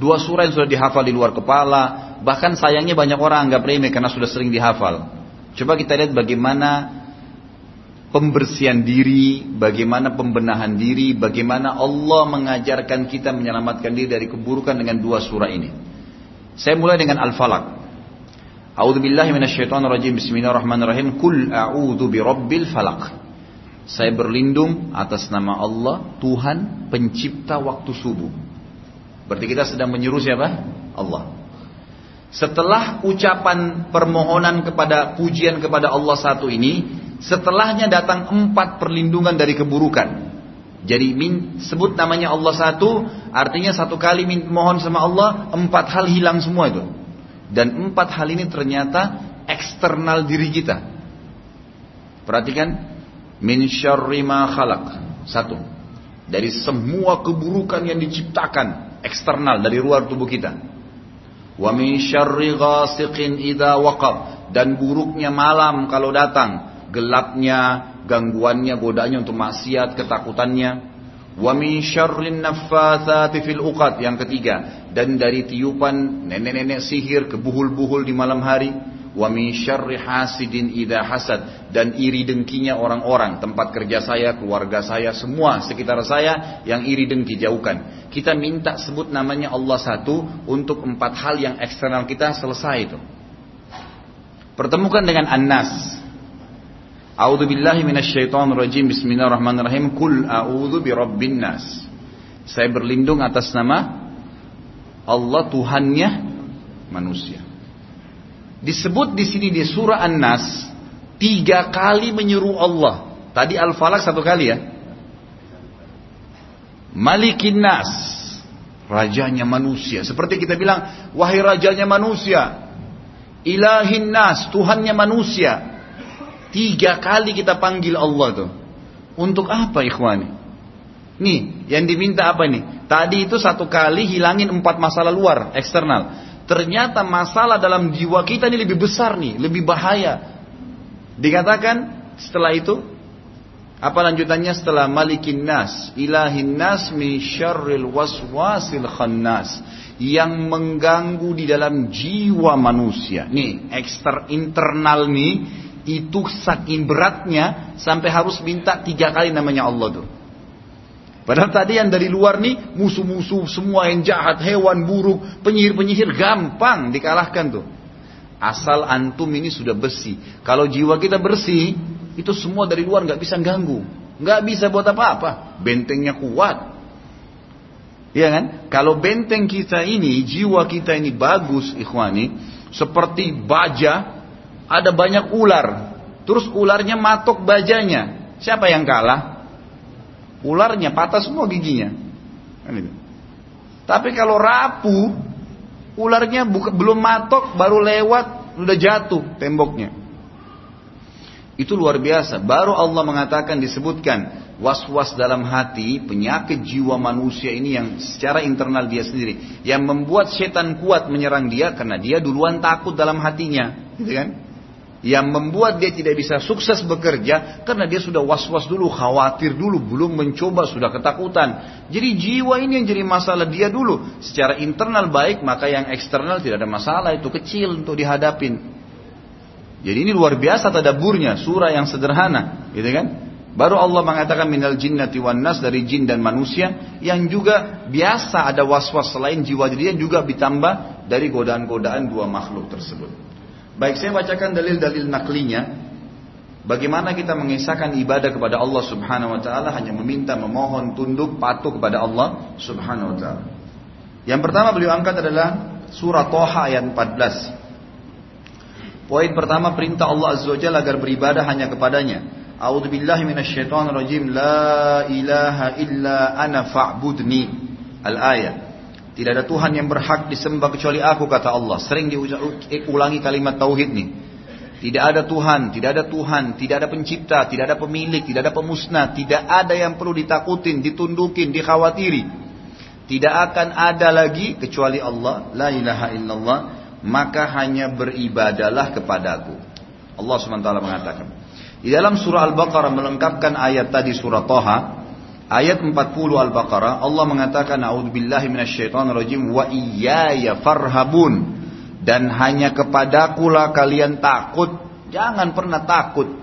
Dua surah yang sudah dihafal di luar kepala, bahkan sayangnya banyak orang anggap remeh karena sudah sering dihafal. Coba kita lihat bagaimana pembersihan diri, bagaimana pembenahan diri, bagaimana Allah mengajarkan kita menyelamatkan diri dari keburukan dengan dua surah ini. Saya mulai dengan Al-Falaq. A'udzu billahi minasyaitonir rajim. Bismillahirrahmanirrahim. Kul a'udzu birabbil falaq. Saya berlindung atas nama Allah, Tuhan pencipta waktu subuh. Berarti kita sedang menyuruh siapa? Allah. Setelah ucapan permohonan kepada pujian kepada Allah satu ini, setelahnya datang empat perlindungan dari keburukan. Jadi min, sebut namanya Allah satu, artinya satu kali min, mohon sama Allah, empat hal hilang semua itu. Dan empat hal ini ternyata eksternal diri kita. Perhatikan, min syarri ma khalaq. Satu. Dari semua keburukan yang diciptakan, eksternal dari luar tubuh kita. Wa min syarri ghasiqin idza waqab dan buruknya malam kalau datang, gelapnya, gangguannya, godaannya untuk maksiat, ketakutannya. Wa min syarrin naffatsati fil uqad yang ketiga dan dari tiupan nenek-nenek sihir kebuhul-buhul di malam hari wa min syarri hasidin idza hasad dan iri dengkinya orang-orang tempat kerja saya, keluarga saya, semua sekitar saya yang iri dengki jauhkan. Kita minta sebut namanya Allah satu untuk empat hal yang eksternal kita selesai itu. Pertemukan dengan An-Nas. A'udzu billahi minasyaitonir rajim. Bismillahirrahmanirrahim. Kul a'udzu birabbin nas. Saya berlindung atas nama Allah Tuhannya manusia. Disebut di sini di surah An-Nas tiga kali menyeru Allah. Tadi Al-Falaq satu kali ya. Malikin Nas, rajanya manusia. Seperti kita bilang, wahai rajanya manusia, ilahin Nas, Tuhannya manusia. Tiga kali kita panggil Allah tuh. Untuk apa ikhwani? Nih, yang diminta apa nih? Tadi itu satu kali hilangin empat masalah luar, eksternal. Ternyata masalah dalam jiwa kita ini lebih besar nih, lebih bahaya. Dikatakan setelah itu apa lanjutannya setelah malikin nas, ilahin nas min syarril waswasil khannas yang mengganggu di dalam jiwa manusia. Nih, ekster internal nih itu saking beratnya sampai harus minta tiga kali namanya Allah tuh. Padahal tadi yang dari luar nih musuh-musuh semua yang jahat, hewan buruk, penyihir-penyihir gampang dikalahkan tuh. Asal antum ini sudah bersih. Kalau jiwa kita bersih, itu semua dari luar nggak bisa ganggu, nggak bisa buat apa-apa. Bentengnya kuat. Iya kan? Kalau benteng kita ini, jiwa kita ini bagus, ikhwani, seperti baja, ada banyak ular. Terus ularnya matok bajanya. Siapa yang kalah? Ularnya patah semua giginya. Kan Tapi kalau rapuh, ularnya buka, belum matok, baru lewat, sudah jatuh temboknya. Itu luar biasa. Baru Allah mengatakan disebutkan was-was dalam hati, penyakit jiwa manusia ini yang secara internal dia sendiri, yang membuat setan kuat menyerang dia karena dia duluan takut dalam hatinya, gitu kan? Yang membuat dia tidak bisa sukses bekerja karena dia sudah was-was dulu, khawatir dulu, belum mencoba sudah ketakutan. Jadi jiwa ini yang jadi masalah dia dulu. Secara internal baik, maka yang eksternal tidak ada masalah, itu kecil untuk dihadapin. Jadi ini luar biasa tadaburnya, surah yang sederhana, gitu kan? Baru Allah mengatakan minal jinnati wan nas dari jin dan manusia yang juga biasa ada was-was selain jiwa yang juga ditambah dari godaan-godaan dua makhluk tersebut. Baik, saya bacakan dalil-dalil naklinya. Bagaimana kita mengisahkan ibadah kepada Allah Subhanahu wa taala hanya meminta, memohon, tunduk, patuh kepada Allah Subhanahu wa taala. Yang pertama beliau angkat adalah surah Toha ayat 14. Poin pertama perintah Allah Azza wa agar beribadah hanya kepadanya. A'udzu billahi rajim. La ilaha illa ana fa'budni. Al-ayat. Tidak ada Tuhan yang berhak disembah kecuali aku kata Allah. Sering diulangi kalimat tauhid nih. Tidak ada Tuhan, tidak ada Tuhan, tidak ada pencipta, tidak ada pemilik, tidak ada pemusnah, tidak ada yang perlu ditakutin, ditundukin, dikhawatiri. Tidak akan ada lagi kecuali Allah, la ilaha illallah, maka hanya beribadalah kepadaku. Allah SWT mengatakan. Di dalam surah Al-Baqarah melengkapkan ayat tadi surah Toha, ayat 40 Al-Baqarah, Allah mengatakan, A'udzubillahi minasyaitonirrajim wa iyaya farhabun dan hanya kepadakulah kalian takut. Jangan pernah takut.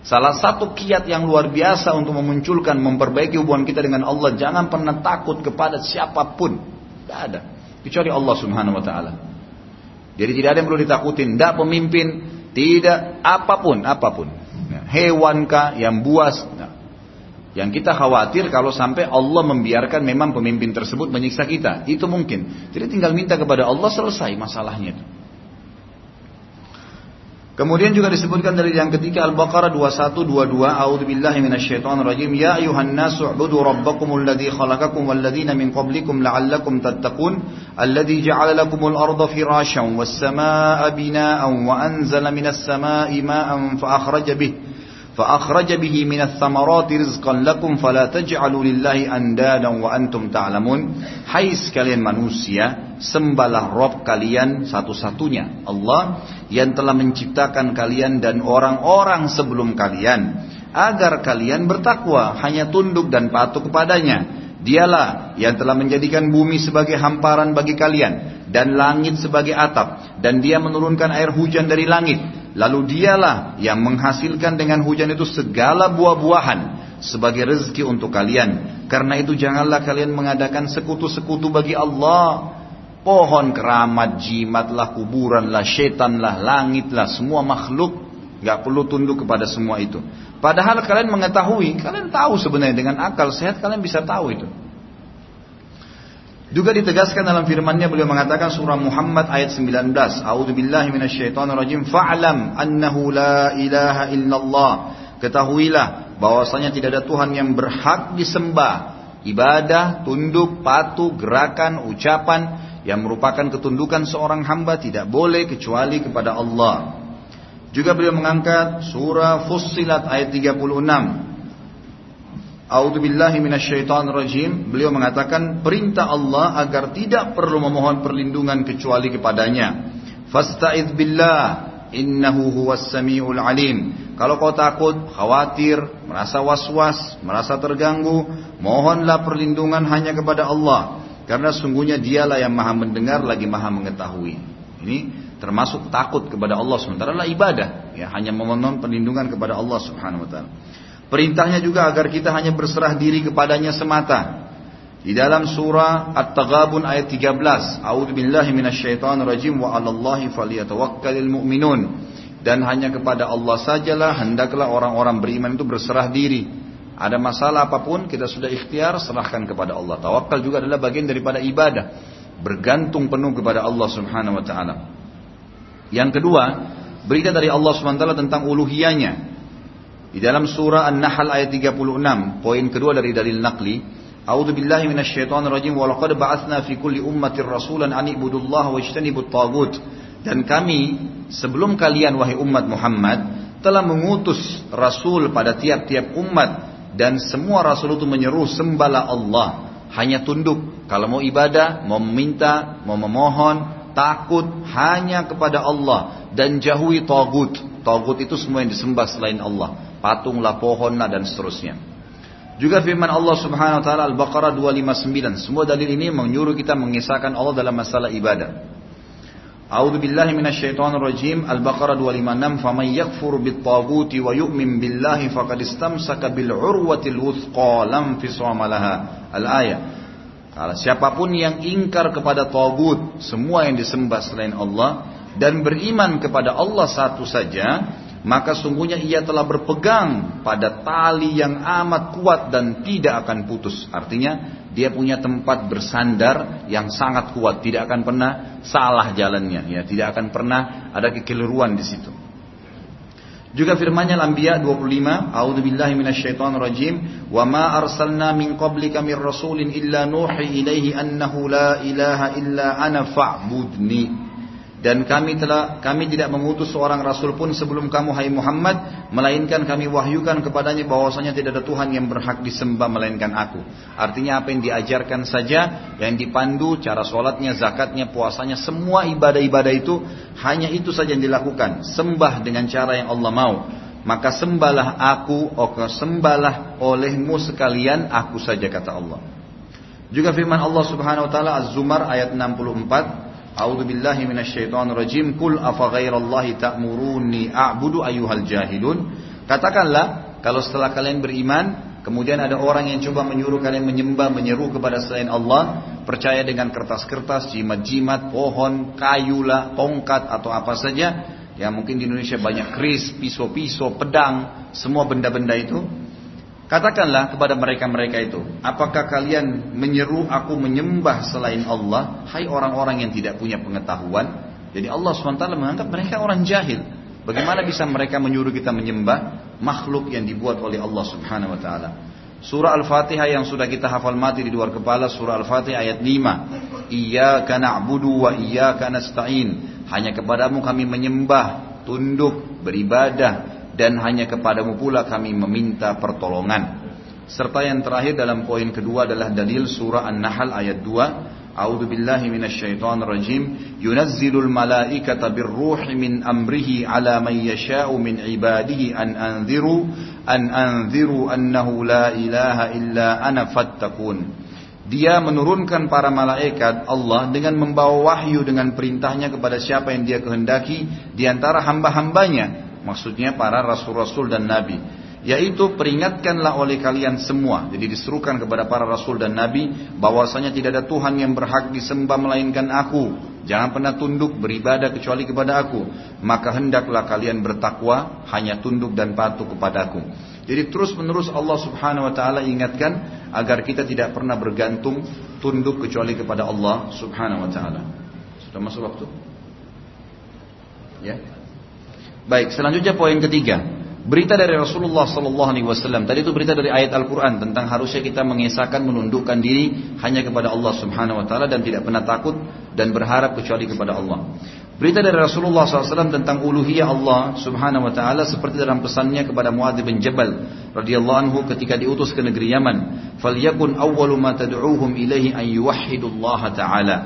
Salah satu kiat yang luar biasa untuk memunculkan, memperbaiki hubungan kita dengan Allah, jangan pernah takut kepada siapa pun. Tidak ada. Kecuali Allah subhanahu wa ta'ala. Jadi tidak ada yang perlu ditakutin. Tidak pemimpin, tidak apa pun, apa pun. Hewankah yang buas. Yang kita khawatir kalau sampai Allah membiarkan memang pemimpin tersebut menyiksa kita. Itu mungkin. Jadi tinggal minta kepada Allah selesai masalahnya. Kemudian juga disebutkan dari yang ketiga Al-Baqarah 2122 A'udzu billahi minasyaitonir rajim ya ayuhan nasu ubudu rabbakumul ladzi khalaqakum wal ladzina min qablikum la'allakum tattaqun alladzi ja'ala lakumul arda firasyan was samaa'a binaa'an wa anzala minas samaa'i maa'an fa akhraja bihi فأخرج به من الثمرات رزقا لكم فلا تجعلوا لله أندادا وأنتم تعلمون Hai sekalian manusia Sembahlah Rob kalian satu-satunya Allah yang telah menciptakan kalian dan orang-orang sebelum kalian Agar kalian bertakwa Hanya tunduk dan patuh kepadanya Dialah yang telah menjadikan bumi sebagai hamparan bagi kalian dan langit sebagai atap dan dia menurunkan air hujan dari langit Lalu dialah yang menghasilkan dengan hujan itu segala buah-buahan sebagai rezeki untuk kalian. Karena itu janganlah kalian mengadakan sekutu-sekutu bagi Allah. Pohon keramat, jimatlah, kuburanlah, setanlah, langitlah, semua makhluk gak perlu tunduk kepada semua itu. Padahal kalian mengetahui, kalian tahu sebenarnya dengan akal sehat kalian bisa tahu itu. Juga ditegaskan dalam firman-Nya beliau mengatakan surah Muhammad ayat 19. A'udzu billahi minasyaitonir rajim. Fa'lam annahu la ilaha illallah. Ketahuilah bahwasanya tidak ada Tuhan yang berhak disembah. Ibadah, tunduk, patuh, gerakan, ucapan yang merupakan ketundukan seorang hamba tidak boleh kecuali kepada Allah. Juga beliau mengangkat surah Fussilat ayat 36. A'udzubillahi rajim. Beliau mengatakan perintah Allah agar tidak perlu memohon perlindungan kecuali kepadanya. Fasta'idz billah innahu huwas samiul alim. Kalau kau takut, khawatir, merasa was-was, merasa terganggu, mohonlah perlindungan hanya kepada Allah. Karena sungguhnya dialah yang maha mendengar lagi maha mengetahui. Ini termasuk takut kepada Allah sementara adalah ibadah. Ya, hanya memohon perlindungan kepada Allah subhanahu wa ta'ala. Perintahnya juga agar kita hanya berserah diri kepadanya semata. Di dalam surah At-Taghabun ayat 13, A'udzu billahi minasyaitonir rajim wa 'alallahi falyatawakkalul mu'minun. Dan hanya kepada Allah sajalah hendaklah orang-orang beriman itu berserah diri. Ada masalah apa pun kita sudah ikhtiar serahkan kepada Allah. Tawakal juga adalah bagian daripada ibadah. Bergantung penuh kepada Allah Subhanahu wa taala. Yang kedua, berita dari Allah Subhanahu wa taala tentang uluhiyahnya. Di dalam surah An-Nahl ayat 36, poin kedua dari dalil naqli, A'udzu billahi minasyaitonir rajim wa laqad ba'atsna fi kulli ummatin rasulan an ibudullaha wajtanibut tagut. Dan kami sebelum kalian wahai umat Muhammad telah mengutus rasul pada tiap-tiap umat dan semua rasul itu menyeru sembahlah Allah, hanya tunduk. Kalau mau ibadah, mau meminta, mau memohon, takut hanya kepada Allah dan jauhi tagut. Tagut itu semua yang disembah selain Allah patunglah, pohonlah dan seterusnya. Juga firman Allah Subhanahu wa taala Al-Baqarah 259. Semua dalil ini menyuruh kita mengisahkan Allah dalam masalah ibadah. A'udzu billahi minasyaitonir rajim. Al-Baqarah 256. Faman yakfur bit-taghuti wa yu'min billahi faqad istamsaka bil urwatil wuthqa lam fisama laha. Al-ayah. Kalau siapa pun yang ingkar kepada taubat, semua yang disembah selain Allah dan beriman kepada Allah satu saja, maka sungguhnya ia telah berpegang pada tali yang amat kuat dan tidak akan putus. Artinya dia punya tempat bersandar yang sangat kuat, tidak akan pernah salah jalannya, ya, tidak akan pernah ada kekeliruan di situ. Juga firman-Nya Al-Anbiya 25, A'udzubillahi minasyaitonir rajim, "Wa ma arsalna min qablika mir rasulin illa nuhi ilaihi annahu la ilaha illa ana fa'budni." Dan kami telah kami tidak mengutus seorang rasul pun sebelum kamu hai Muhammad melainkan kami wahyukan kepadanya bahwasanya tidak ada Tuhan yang berhak disembah melainkan aku. Artinya apa yang diajarkan saja, yang dipandu, cara sholatnya, zakatnya, puasanya, semua ibadah-ibadah itu hanya itu saja yang dilakukan. Sembah dengan cara yang Allah mau. Maka sembahlah aku, oke sembahlah olehmu sekalian aku saja kata Allah. Juga firman Allah Subhanahu wa taala Az-Zumar ayat 64 A'udzu billahi minasyaitonir rajim. Qul afa ghairallahi ta'muruni a'budu ayyuhal jahilun. Katakanlah kalau setelah kalian beriman kemudian ada orang yang coba menyuruh kalian menyembah menyeru kepada selain Allah, percaya dengan kertas-kertas, jimat-jimat, pohon, kayu lah, tongkat atau apa saja. Ya mungkin di Indonesia banyak keris, pisau-pisau, pedang, semua benda-benda itu. Katakanlah kepada mereka-mereka itu, apakah kalian menyeru aku menyembah selain Allah? Hai orang-orang yang tidak punya pengetahuan. Jadi Allah SWT menganggap mereka orang jahil. Bagaimana bisa mereka menyuruh kita menyembah makhluk yang dibuat oleh Allah Subhanahu wa taala? Surah Al-Fatihah yang sudah kita hafal mati di luar kepala surah Al-Fatihah ayat 5. Iyyaka na'budu wa iyyaka nasta'in. Hanya kepadamu kami menyembah, tunduk, beribadah dan hanya kepadamu pula kami meminta pertolongan. Serta yang terakhir dalam poin kedua adalah dalil surah An-Nahl ayat 2. A'udzu billahi minasyaitonir rajim. Yunazzilul malaikata birruhi min amrihi ala man yasha'u min ibadihi an anziru an anziru annahu la ilaha illa ana fattakun. Dia menurunkan para malaikat Allah dengan membawa wahyu dengan perintahnya kepada siapa yang dia kehendaki di antara hamba-hambanya Maksudnya para rasul-rasul dan nabi. Yaitu peringatkanlah oleh kalian semua. Jadi diserukan kepada para rasul dan nabi bahwasanya tidak ada Tuhan yang berhak disembah melainkan aku. Jangan pernah tunduk beribadah kecuali kepada aku. Maka hendaklah kalian bertakwa hanya tunduk dan patuh kepadaku. Jadi terus menerus Allah subhanahu wa ta'ala ingatkan agar kita tidak pernah bergantung tunduk kecuali kepada Allah subhanahu wa ta'ala. Sudah masuk waktu? Ya. Baik, selanjutnya poin ketiga. Berita dari Rasulullah Sallallahu Alaihi Wasallam. Tadi itu berita dari ayat Al-Quran tentang harusnya kita mengesahkan, menundukkan diri hanya kepada Allah Subhanahu Wa Taala dan tidak pernah takut dan berharap kecuali kepada Allah. Berita dari Rasulullah SAW tentang uluhiyah Allah Subhanahu Wa Taala seperti dalam pesannya kepada Muadz bin Jabal radhiyallahu anhu ketika diutus ke negeri Yaman. Falyakun awwalu ma tad'uuhum ilaihi an yuwahhidullaha ta'ala.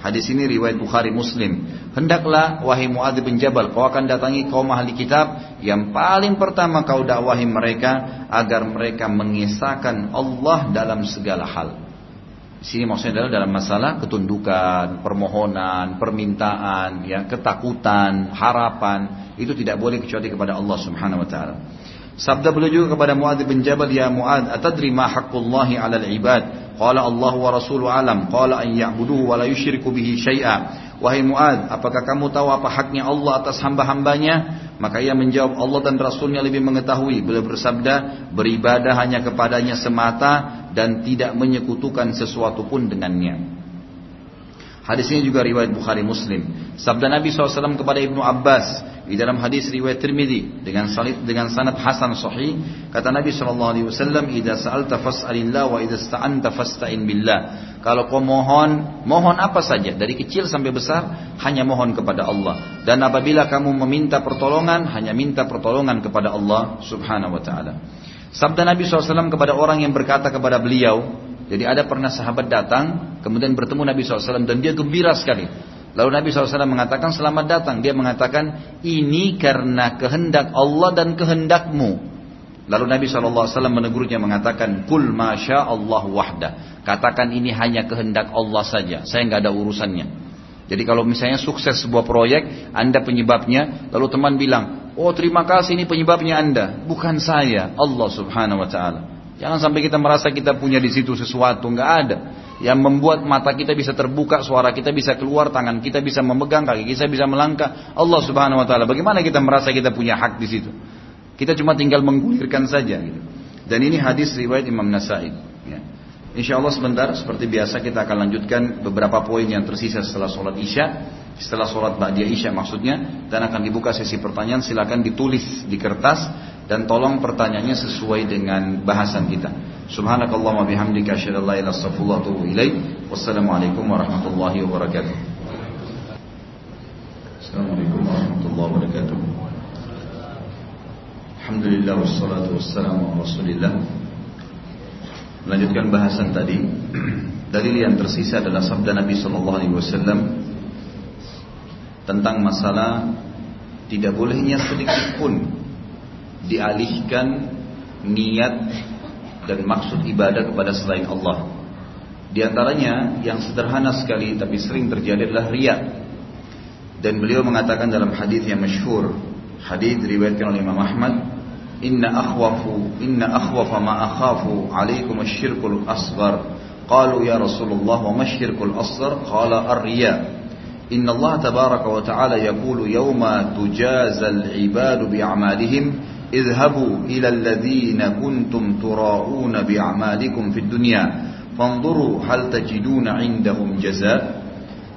Hadis ini riwayat Bukhari Muslim. Hendaklah wahai Muadz bin Jabal kau akan datangi kaum ahli kitab yang paling pertama kau dakwahi mereka agar mereka mengisahkan Allah dalam segala hal. Di sini maksudnya adalah dalam masalah ketundukan, permohonan, permintaan, ya, ketakutan, harapan, itu tidak boleh kecuali kepada Allah Subhanahu wa taala. Sabda beliau juga kepada Muadz bin Jabal, "Ya Muadz, atadri ma haqqullahi 'alal ibad?" Qala Allah wa rasuluhu alam. Qala an ya'buduhu wa la yusyriku bihi syai'a. Wahai Muad, apakah kamu tahu apa haknya Allah atas hamba-hambanya? Maka ia menjawab, Allah dan Rasulnya lebih mengetahui. Beliau bersabda, beribadah hanya kepadanya semata dan tidak menyekutukan sesuatu pun dengannya. Hadis ini juga riwayat Bukhari Muslim. Sabda Nabi SAW kepada Ibnu Abbas di dalam hadis riwayat Tirmidzi dengan sanad dengan sanad hasan sahih kata Nabi SAW, "Idza sa'alta fas'alillah wa idza sta'anta fasta'in billah." Kalau kau mohon, mohon apa saja dari kecil sampai besar hanya mohon kepada Allah. Dan apabila kamu meminta pertolongan, hanya minta pertolongan kepada Allah Subhanahu wa taala. Sabda Nabi SAW kepada orang yang berkata kepada beliau, jadi ada pernah sahabat datang, kemudian bertemu Nabi SAW dan dia gembira sekali. Lalu Nabi SAW mengatakan selamat datang. Dia mengatakan ini karena kehendak Allah dan kehendakmu. Lalu Nabi SAW menegurnya mengatakan kul masya Allah wahda. Katakan ini hanya kehendak Allah saja. Saya nggak ada urusannya. Jadi kalau misalnya sukses sebuah proyek, anda penyebabnya, lalu teman bilang, oh terima kasih ini penyebabnya anda, bukan saya, Allah Subhanahu Wa Taala. Jangan sampai kita merasa kita punya di situ sesuatu, nggak ada. Yang membuat mata kita bisa terbuka, suara kita bisa keluar, tangan kita bisa memegang, kaki kita bisa melangkah. Allah Subhanahu Wa Taala. Bagaimana kita merasa kita punya hak di situ? Kita cuma tinggal menggulirkan saja. Gitu. Dan ini hadis riwayat Imam Nasai. Ya. Insya Allah sebentar, seperti biasa kita akan lanjutkan beberapa poin yang tersisa setelah sholat isya setelah sholat Ba'diyah Isya maksudnya dan akan dibuka sesi pertanyaan silakan ditulis di kertas dan tolong pertanyaannya sesuai dengan bahasan kita. Subhanakallahumma bihamdika asyhadu an la ilaha wassalamualaikum warahmatullahi wabarakatuh. Assalamualaikum warahmatullahi wabarakatuh. Alhamdulillah wassalatu wassalamu ala rasulillah Melanjutkan bahasan tadi Dalil yang tersisa adalah sabda Nabi Sallallahu Alaihi Wasallam tentang masalah tidak bolehnya sedikit pun dialihkan niat dan maksud ibadah kepada selain Allah. Di antaranya yang sederhana sekali tapi sering terjadi adalah riya. Dan beliau mengatakan dalam hadis yang masyhur, hadis diriwayatkan oleh Imam Ahmad, إن أخوف إن أخوف ما أخاف عليكم الشرك الأصغر. قالوا يا رسول الله وما الشرك الأصغر؟ قال الرياء. إن الله تبارك وتعالى يقول يوم تجازى العباد بأعمالهم اذهبوا إلى الذين كنتم تراؤون بأعمالكم في الدنيا فانظروا هل تجدون عندهم جزاء.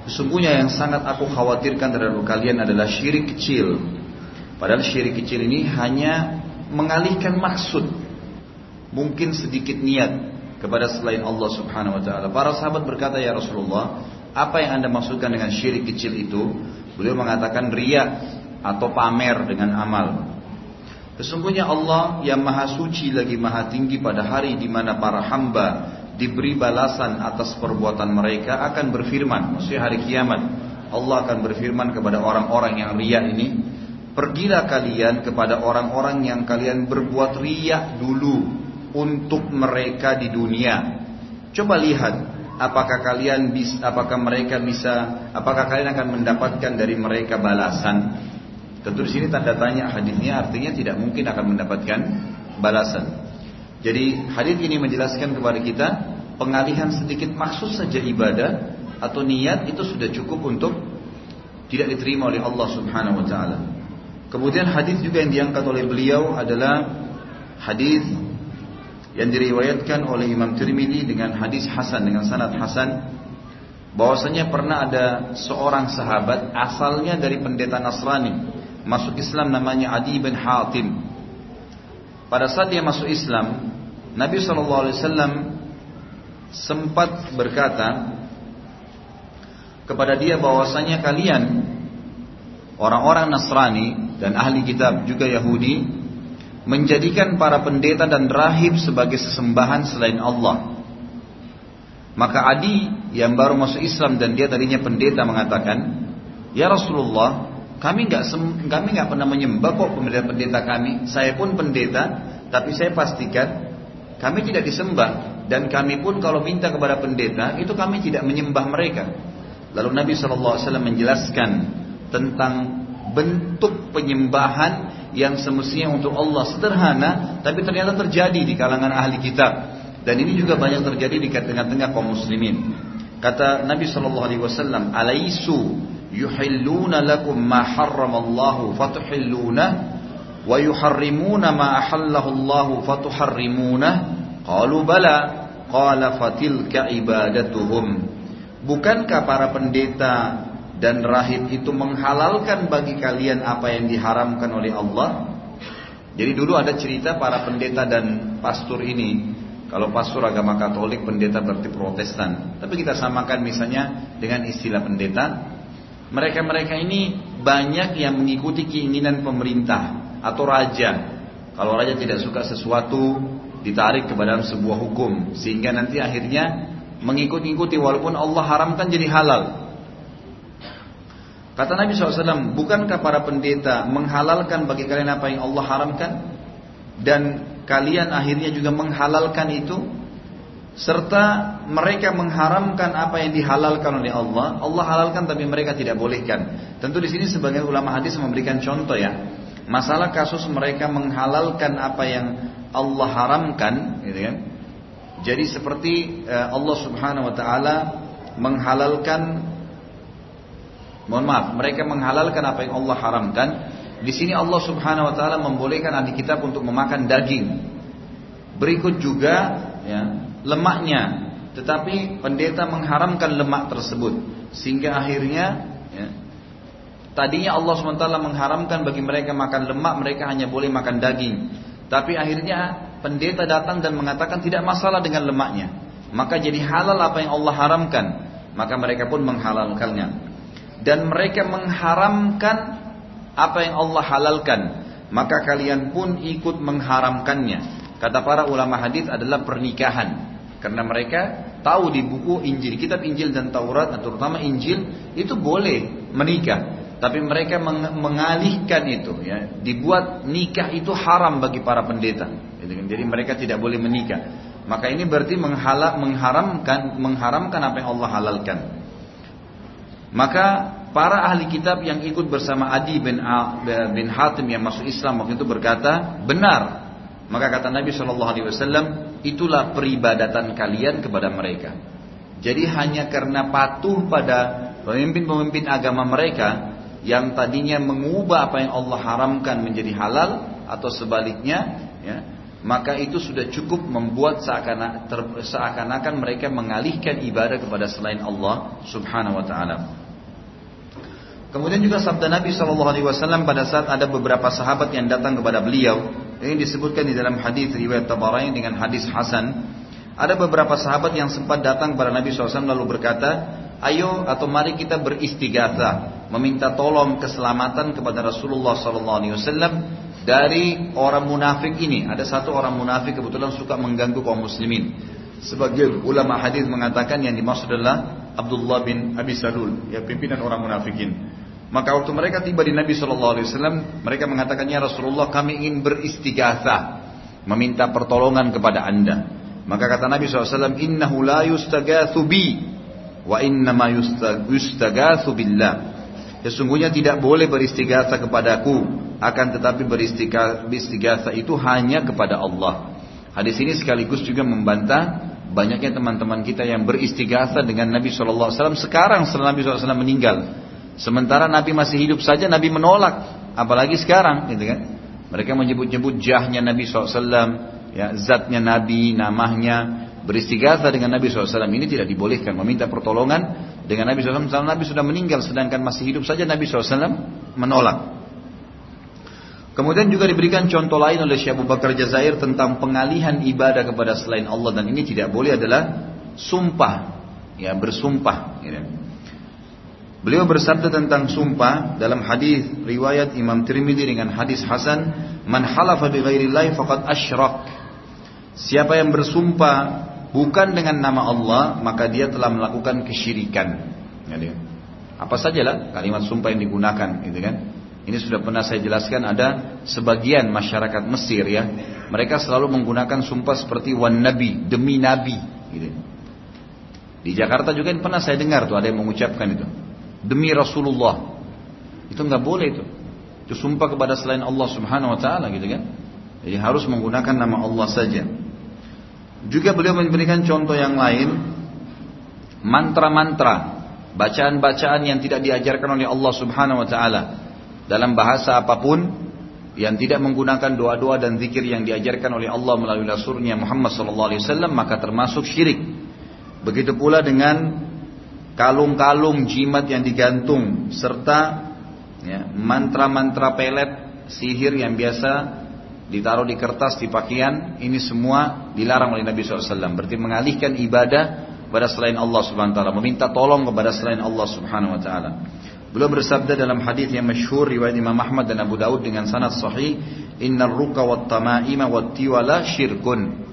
Sesungguhnya yang sangat aku khawatirkan terhadap kalian adalah syirik kecil. Padahal syirik kecil ini hanya mengalihkan maksud. Mungkin sedikit niat kepada selain Allah subhanahu wa ta'ala. Para sahabat berkata, Ya Rasulullah, apa yang anda maksudkan dengan syirik kecil itu? Beliau mengatakan ria atau pamer dengan amal. Sesungguhnya Allah yang maha suci lagi maha tinggi pada hari di mana para hamba diberi balasan atas perbuatan mereka akan berfirman. Maksudnya hari kiamat. Allah akan berfirman kepada orang-orang yang ria ini. Pergilah kalian kepada orang-orang yang kalian berbuat ria dulu untuk mereka di dunia. Coba lihat apakah kalian bisa apakah mereka bisa apakah kalian akan mendapatkan dari mereka balasan tentu di sini tanda tanya hadisnya artinya tidak mungkin akan mendapatkan balasan jadi hadis ini menjelaskan kepada kita pengalihan sedikit maksud saja ibadah atau niat itu sudah cukup untuk tidak diterima oleh Allah Subhanahu wa taala. Kemudian hadis juga yang diangkat oleh beliau adalah hadis yang diriwayatkan oleh Imam Tirmidzi dengan hadis Hasan dengan sanad Hasan. Bahwasanya pernah ada seorang sahabat asalnya dari pendeta Nasrani masuk Islam namanya Adi bin Hatim. Pada saat dia masuk Islam Nabi SAW sempat berkata kepada dia bahwasanya kalian orang-orang Nasrani dan ahli kitab juga Yahudi menjadikan para pendeta dan rahib sebagai sesembahan selain Allah. Maka Adi yang baru masuk Islam dan dia tadinya pendeta mengatakan, Ya Rasulullah, kami nggak kami nggak pernah menyembah kok pendeta-pendeta kami. Saya pun pendeta, tapi saya pastikan kami tidak disembah dan kami pun kalau minta kepada pendeta itu kami tidak menyembah mereka. Lalu Nabi SAW menjelaskan tentang bentuk penyembahan yang semestinya untuk Allah sederhana tapi ternyata terjadi di kalangan ahli kitab. Dan ini juga banyak terjadi di tengah-tengah kaum muslimin. Kata Nabi sallallahu alaihi wasallam alaisu yuhilluna lakum ma harramallahu fatuhilluna wa yuharrimuna ma ahallahu Allah fatuharrimuna? Qalu bala. Qala fatilka ibadatuhum. Bukankah para pendeta dan rahib itu menghalalkan bagi kalian apa yang diharamkan oleh Allah. Jadi dulu ada cerita para pendeta dan pastor ini. Kalau pastor agama Katolik, pendeta berarti Protestan. Tapi kita samakan misalnya dengan istilah pendeta. Mereka-mereka ini banyak yang mengikuti keinginan pemerintah atau raja. Kalau raja tidak suka sesuatu, ditarik ke dalam sebuah hukum. Sehingga nanti akhirnya mengikuti-ikuti walaupun Allah haramkan jadi halal. Kata Nabi SAW, bukankah para pendeta menghalalkan bagi kalian apa yang Allah haramkan? Dan kalian akhirnya juga menghalalkan itu? Serta mereka mengharamkan apa yang dihalalkan oleh Allah. Allah halalkan tapi mereka tidak bolehkan. Tentu di sini sebagian ulama hadis memberikan contoh ya. Masalah kasus mereka menghalalkan apa yang Allah haramkan, gitu kan? Jadi seperti uh, Allah Subhanahu wa taala menghalalkan mohon maaf, mereka menghalalkan apa yang Allah haramkan. Di sini Allah Subhanahu wa taala membolehkan ahli kitab untuk memakan daging. Berikut juga ya, lemaknya. Tetapi pendeta mengharamkan lemak tersebut sehingga akhirnya ya, tadinya Allah SWT mengharamkan bagi mereka makan lemak, mereka hanya boleh makan daging. Tapi akhirnya pendeta datang dan mengatakan tidak masalah dengan lemaknya. Maka jadi halal apa yang Allah haramkan. Maka mereka pun menghalalkannya. Dan mereka mengharamkan apa yang Allah halalkan. Maka kalian pun ikut mengharamkannya. Kata para ulama hadis adalah pernikahan. Karena mereka tahu di buku Injil, kitab Injil dan Taurat, terutama Injil itu boleh menikah. Tapi mereka mengalihkan itu, ya, dibuat nikah itu haram bagi para pendeta. Jadi mereka tidak boleh menikah. Maka ini berarti menghala, mengharamkan mengharamkan apa yang Allah halalkan. Maka para ahli kitab yang ikut bersama Adi bin, bin Hatim yang masuk Islam waktu itu berkata, benar maka kata Nabi Shallallahu Alaihi Wasallam, itulah peribadatan kalian kepada mereka. Jadi hanya karena patuh pada pemimpin-pemimpin agama mereka yang tadinya mengubah apa yang Allah haramkan menjadi halal atau sebaliknya, ya, maka itu sudah cukup membuat seakan-akan mereka mengalihkan ibadah kepada selain Allah Subhanahu Wa Taala. Kemudian juga sabda Nabi Shallallahu Alaihi Wasallam pada saat ada beberapa sahabat yang datang kepada beliau, ini disebutkan di dalam hadis riwayat Tabarani dengan hadis Hasan. Ada beberapa sahabat yang sempat datang kepada Nabi SAW lalu berkata, ayo atau mari kita beristighatha, meminta tolong keselamatan kepada Rasulullah SAW dari orang munafik ini. Ada satu orang munafik kebetulan suka mengganggu kaum muslimin. Sebagian ulama hadis mengatakan yang dimaksud adalah Abdullah bin Abi Salul, ya pimpinan orang munafikin. Maka waktu mereka tiba di Nabi Shallallahu Alaihi Wasallam, mereka mengatakannya Rasulullah kami ingin beristighatha, meminta pertolongan kepada anda. Maka kata Nabi SAW, Innahu la yustagathu bi, wa innama yustagathu billah. Sesungguhnya tidak boleh beristighatha kepadaku, akan tetapi beristighatha itu hanya kepada Allah. Hadis ini sekaligus juga membantah banyaknya teman-teman kita yang beristighatha dengan Nabi SAW sekarang setelah Nabi SAW meninggal. Sementara Nabi masih hidup saja Nabi menolak, apalagi sekarang, gitu kan? Mereka menyebut-nyebut jahnya Nabi SAW, ya zatnya Nabi, namanya, beristighatha dengan Nabi SAW ini tidak dibolehkan meminta pertolongan dengan Nabi SAW. Nabi sudah meninggal sedangkan masih hidup saja Nabi SAW menolak. Kemudian juga diberikan contoh lain oleh Syekh Abu Bakar Jazair tentang pengalihan ibadah kepada selain Allah dan ini tidak boleh adalah sumpah, ya bersumpah. Gitu. Beliau bersabda tentang sumpah dalam hadis riwayat Imam Tirmidzi dengan hadis Hasan, "Man halafa bi ghairillahi faqad asyrak." Siapa yang bersumpah bukan dengan nama Allah, maka dia telah melakukan kesyirikan. Jadi, apa sajalah kalimat sumpah yang digunakan, gitu kan? Ini sudah pernah saya jelaskan ada sebagian masyarakat Mesir ya, mereka selalu menggunakan sumpah seperti wan nabi, demi nabi, gitu. Di Jakarta juga pernah saya dengar tuh ada yang mengucapkan itu demi Rasulullah. Itu nggak boleh itu. Itu sumpah kepada selain Allah Subhanahu wa taala gitu kan. Jadi harus menggunakan nama Allah saja. Juga beliau memberikan contoh yang lain mantra-mantra, bacaan-bacaan yang tidak diajarkan oleh Allah Subhanahu wa taala dalam bahasa apa pun yang tidak menggunakan doa-doa dan zikir yang diajarkan oleh Allah melalui rasulnya Muhammad wasallam maka termasuk syirik. Begitu pula dengan kalung-kalung jimat yang digantung serta ya, mantra-mantra pelet sihir yang biasa ditaruh di kertas di pakaian ini semua dilarang oleh Nabi SAW berarti mengalihkan ibadah kepada selain Allah Subhanahu Wa Taala meminta tolong kepada selain Allah Subhanahu Wa Taala. Beliau bersabda dalam hadis yang masyhur riwayat Imam Ahmad dan Abu Daud dengan sanad sahih, "Innar ruqa wat tamaima wat tiwala syirkun."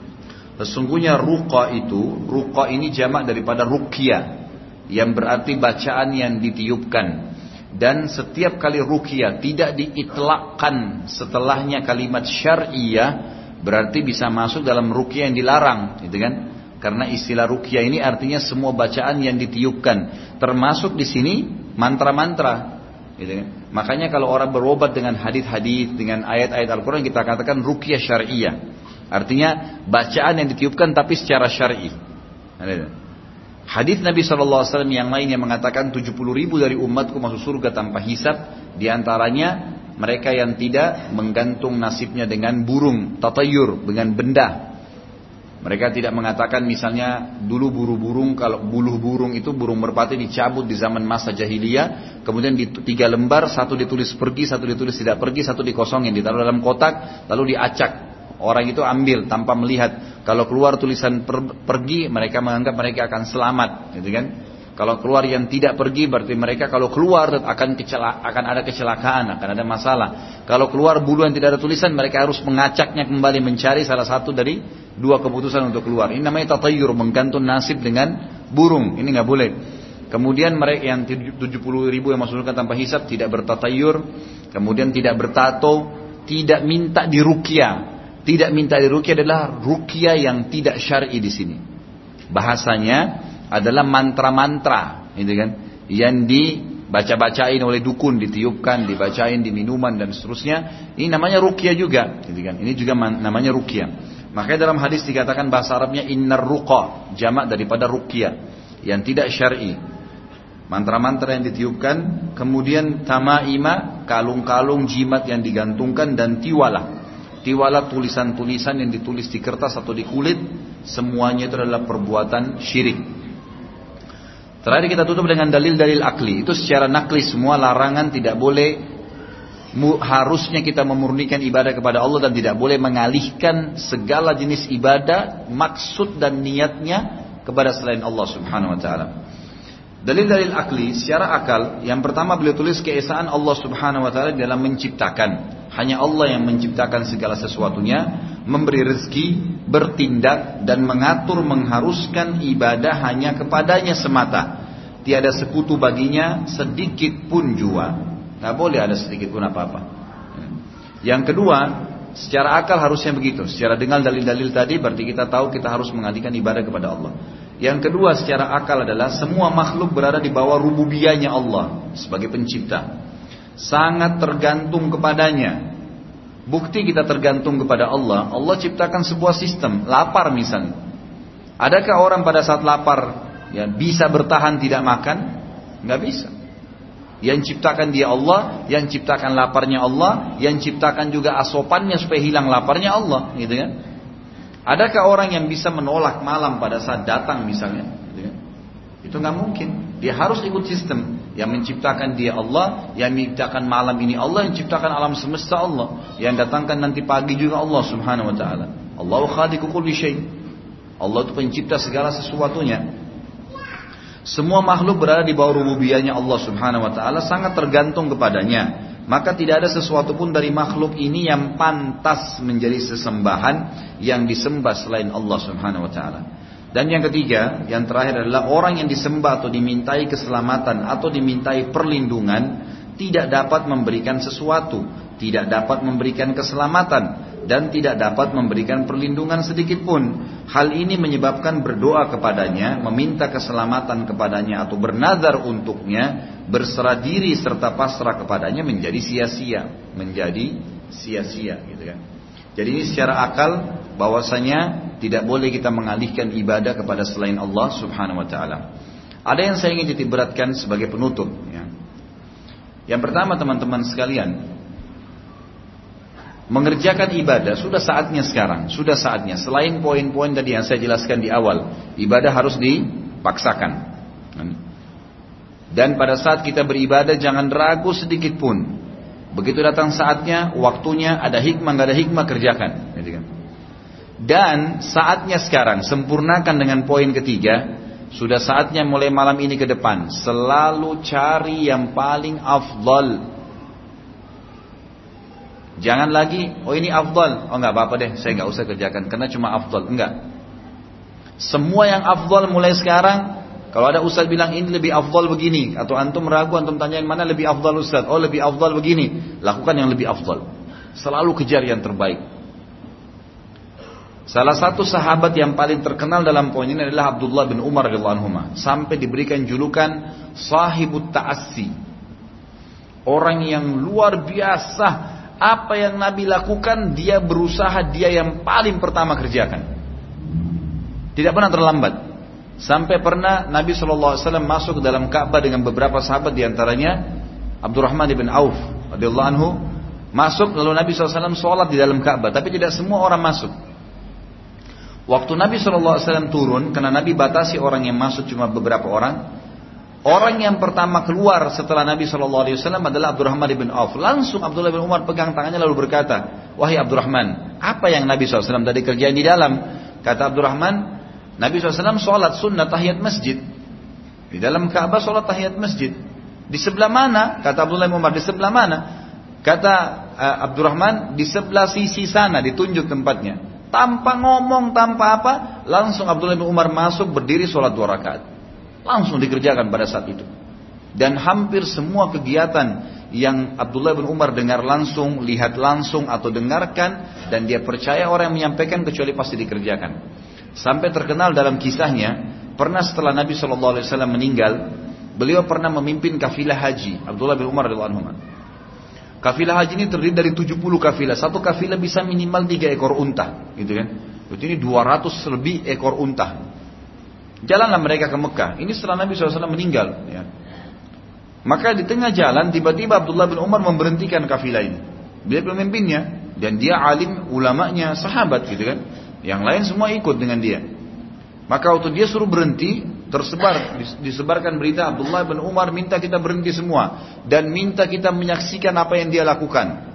Sesungguhnya ruqa itu, ruqa ini jamak daripada ruqyah yang berarti bacaan yang ditiupkan. Dan setiap kali rukyah tidak diitlakkan setelahnya kalimat syariah berarti bisa masuk dalam rukyah yang dilarang gitu kan? Karena istilah rukyah ini artinya semua bacaan yang ditiupkan. Termasuk di sini mantra-mantra gitu kan? Makanya kalau orang berobat dengan hadis-hadis dengan ayat-ayat Al-Qur'an kita katakan rukyah syariah Artinya bacaan yang ditiupkan tapi secara syar'i. Hadis Nabi SAW yang lain yang mengatakan 70 ribu dari umatku masuk surga tanpa hisap. Di antaranya mereka yang tidak menggantung nasibnya dengan burung, tatayur, dengan benda. Mereka tidak mengatakan misalnya dulu buru burung kalau buluh burung itu burung merpati dicabut di zaman masa jahiliyah, kemudian di tiga lembar satu ditulis pergi, satu ditulis tidak pergi, satu dikosongin, ditaruh dalam kotak, lalu diacak. Orang itu ambil tanpa melihat kalau keluar tulisan per, pergi mereka menganggap mereka akan selamat, gitu kan? Kalau keluar yang tidak pergi berarti mereka kalau keluar akan kecela, akan ada kecelakaan, akan ada masalah. Kalau keluar bulu yang tidak ada tulisan mereka harus mengacaknya kembali mencari salah satu dari dua keputusan untuk keluar. Ini namanya tatayur, menggantung nasib dengan burung. Ini nggak boleh. Kemudian mereka yang 70 ribu yang masukkan tanpa hisap tidak bertatayur, kemudian tidak bertato, tidak minta dirukia. Tidak minta dirukia adalah rukia yang tidak syar'i di sini. Bahasanya adalah mantra-mantra, gitu kan? Yang dibaca-bacain oleh dukun, ditiupkan, dibacain di minuman dan seterusnya. Ini namanya ruqyah juga, gitu kan? Ini juga namanya ruqyah. Makanya dalam hadis dikatakan bahasa Arabnya innar ruqa, jamak daripada ruqyah yang tidak syar'i. Mantra-mantra yang ditiupkan, kemudian tamaima, kalung-kalung jimat yang digantungkan dan tiwala. Tiwala tulisan-tulisan yang ditulis di kertas atau di kulit, semuanya itu adalah perbuatan syirik. Terakhir kita tutup dengan dalil-dalil akli. Itu secara nakli semua larangan tidak boleh harusnya kita memurnikan ibadah kepada Allah dan tidak boleh mengalihkan segala jenis ibadah maksud dan niatnya kepada selain Allah Subhanahu wa taala. Dalil-dalil akli secara akal yang pertama beliau tulis keesaan Allah Subhanahu wa taala dalam menciptakan. Hanya Allah yang menciptakan segala sesuatunya, memberi rezeki, bertindak dan mengatur mengharuskan ibadah hanya kepadanya semata. Tiada sekutu baginya sedikit pun jua. Nggak boleh ada sedikit pun apa-apa. Yang kedua, secara akal harusnya begitu. Secara dengar dalil-dalil tadi berarti kita tahu kita harus mengalihkan ibadah kepada Allah. Yang kedua secara akal adalah semua makhluk berada di bawah rububiyahnya Allah sebagai pencipta sangat tergantung kepadanya. Bukti kita tergantung kepada Allah, Allah ciptakan sebuah sistem, lapar misalnya. Adakah orang pada saat lapar ya bisa bertahan tidak makan? Nggak bisa. Yang ciptakan dia Allah, yang ciptakan laparnya Allah, yang ciptakan juga asopannya supaya hilang laparnya Allah, gitu kan? Adakah orang yang bisa menolak malam pada saat datang misalnya? Gitu kan? Itu nggak mungkin. Dia harus ikut sistem. Yang menciptakan dia Allah, yang menciptakan malam ini Allah, yang menciptakan alam semesta Allah, yang datangkan nanti pagi juga Allah Subhanahu wa taala. Allahu khaliqu kulli. Allah itu pencipta segala sesuatunya. Semua makhluk berada di bawah rububiyahnya Allah Subhanahu wa taala sangat tergantung kepadanya. Maka tidak ada sesuatu pun dari makhluk ini yang pantas menjadi sesembahan yang disembah selain Allah Subhanahu wa taala. Dan yang ketiga, yang terakhir adalah orang yang disembah atau dimintai keselamatan atau dimintai perlindungan tidak dapat memberikan sesuatu, tidak dapat memberikan keselamatan dan tidak dapat memberikan perlindungan sedikit pun. Hal ini menyebabkan berdoa kepadanya, meminta keselamatan kepadanya atau bernazar untuknya, berserah diri serta pasrah kepadanya menjadi sia-sia, menjadi sia-sia gitu kan. Jadi ini secara akal bahwasanya tidak boleh kita mengalihkan ibadah kepada selain Allah Subhanahu wa taala. Ada yang saya ingin titik beratkan sebagai penutup ya. Yang pertama teman-teman sekalian, mengerjakan ibadah sudah saatnya sekarang, sudah saatnya. Selain poin-poin tadi yang saya jelaskan di awal, ibadah harus dipaksakan. Dan pada saat kita beribadah jangan ragu sedikit pun. Begitu datang saatnya, waktunya, ada hikmah, nggak ada hikmah kerjakan. Gitu kan. Dan saatnya sekarang sempurnakan dengan poin ketiga. Sudah saatnya mulai malam ini ke depan selalu cari yang paling afdal. Jangan lagi, oh ini afdal, oh nggak apa-apa deh, saya nggak usah kerjakan karena cuma afdal, enggak. Semua yang afdal mulai sekarang, kalau ada ustaz bilang ini lebih afdal begini, atau antum ragu, antum tanya yang mana lebih afdal ustaz, oh lebih afdal begini, lakukan yang lebih afdal. Selalu kejar yang terbaik. Salah satu sahabat yang paling terkenal dalam poin ini adalah Abdullah bin Umar radhiyallahu anhu sampai diberikan julukan sahibut ta'assi. Orang yang luar biasa Apa yang Nabi lakukan, dia berusaha dia yang paling pertama kerjakan. Tidak pernah terlambat. Sampai pernah Nabi SAW masuk ke dalam Ka'bah dengan beberapa sahabat di antaranya Abdurrahman ibn Auf radhiyallahu anhu masuk lalu Nabi SAW sholat di dalam Ka'bah tapi tidak semua orang masuk. Waktu Nabi SAW turun karena Nabi batasi orang yang masuk cuma beberapa orang. Orang yang pertama keluar setelah Nabi SAW adalah Abdurrahman ibn Auf. Langsung Abdullah bin Umar pegang tangannya lalu berkata, Wahai Abdurrahman, apa yang Nabi SAW tadi kerjain di dalam? Kata Abdurrahman, Nabi SAW sholat sunnah tahiyat masjid. Di dalam Ka'bah sholat tahiyat masjid. Di sebelah mana? Kata Abdullah bin Umar, di sebelah mana? Kata uh, Abdurrahman, di sebelah sisi sana, ditunjuk tempatnya. Tanpa ngomong, tanpa apa, langsung Abdullah bin Umar masuk berdiri sholat dua rakaat. Langsung dikerjakan pada saat itu. Dan hampir semua kegiatan yang Abdullah bin Umar dengar langsung, lihat langsung atau dengarkan dan dia percaya orang yang menyampaikan kecuali pasti dikerjakan. Sampai terkenal dalam kisahnya, pernah setelah Nabi Shallallahu Alaihi Wasallam meninggal, beliau pernah memimpin kafilah haji. Abdullah bin Umar radhiyallahu anhu. Kafilah haji ini terdiri dari 70 kafilah. Satu kafilah bisa minimal 3 ekor unta, gitu kan? Jadi ini 200 lebih ekor unta. Jalanlah mereka ke Mekah. Ini setelah Nabi SAW meninggal. Ya. Maka di tengah jalan tiba-tiba Abdullah bin Umar memberhentikan kafilah ini. Dia pemimpinnya dan dia alim ulamanya sahabat gitu kan. Yang lain semua ikut dengan dia. Maka waktu dia suruh berhenti, tersebar disebarkan berita Abdullah bin Umar minta kita berhenti semua dan minta kita menyaksikan apa yang dia lakukan.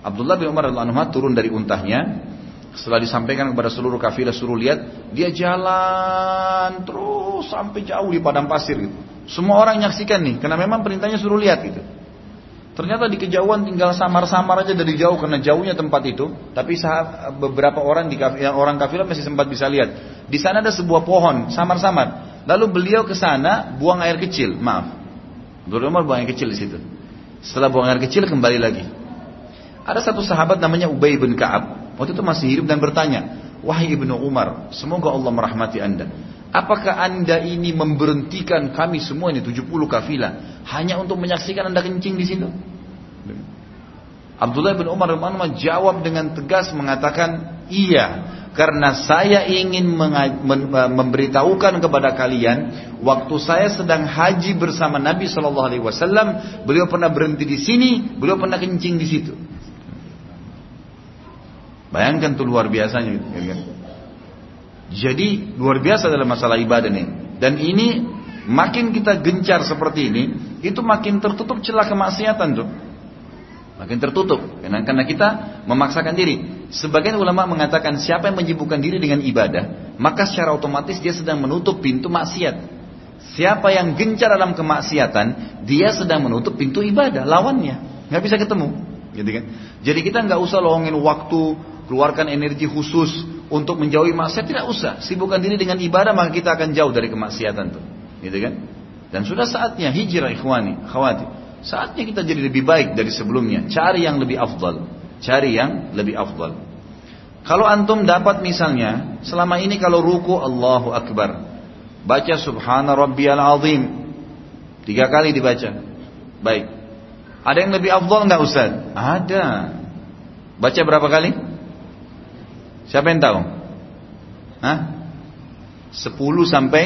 Abdullah bin Umar radhiyallahu turun dari untahnya, setelah disampaikan kepada seluruh kafilah suruh lihat, dia jalan terus sampai jauh di padang pasir gitu. Semua orang menyaksikan nih, karena memang perintahnya suruh lihat gitu. Ternyata di kejauhan tinggal samar-samar aja dari jauh karena jauhnya tempat itu. Tapi saat beberapa orang di yang orang kafilah masih sempat bisa lihat. Di sana ada sebuah pohon samar-samar. Lalu beliau ke sana buang air kecil, maaf. Abdul Umar buang air kecil di situ. Setelah buang air kecil kembali lagi. Ada satu sahabat namanya Ubay bin Ka'ab. Waktu itu masih hidup dan bertanya, Wahai Ibnu Umar, semoga Allah merahmati anda. Apakah anda ini memberhentikan kami semua ini 70 kafilah hanya untuk menyaksikan anda kencing di situ? Abdullah bin Umar jawab dengan tegas mengatakan, iya. Karena saya ingin memberitahukan kepada kalian, waktu saya sedang haji bersama Nabi Shallallahu Alaihi Wasallam, beliau pernah berhenti di sini, beliau pernah kencing di situ. Bayangkan tuh luar biasanya gitu? Jadi luar biasa dalam masalah ibadah nih. Dan ini makin kita gencar seperti ini, itu makin tertutup celah kemaksiatan tuh. Makin tertutup. Karena kita memaksakan diri. Sebagian ulama mengatakan siapa yang menyibukkan diri dengan ibadah, maka secara otomatis dia sedang menutup pintu maksiat. Siapa yang gencar dalam kemaksiatan, dia sedang menutup pintu ibadah, lawannya. Nggak bisa ketemu, gitu kan? Jadi kita nggak usah lowongin waktu, keluarkan energi khusus untuk menjauhi maksiat. Tidak usah. Sibukkan diri dengan ibadah maka kita akan jauh dari kemaksiatan tuh. Gitu kan? Dan sudah saatnya hijrah ikhwani khawati saatnya kita jadi lebih baik dari sebelumnya. Cari yang lebih afdal. Cari yang lebih afdal. Kalau antum dapat misalnya selama ini kalau ruku Allahu Akbar. Baca subhana rabbiyal azim. Tiga kali dibaca. Baik. Ada yang lebih afdal nggak Ustaz? Ada. Baca berapa kali? Siapa yang tahu? Hah? 10 sampai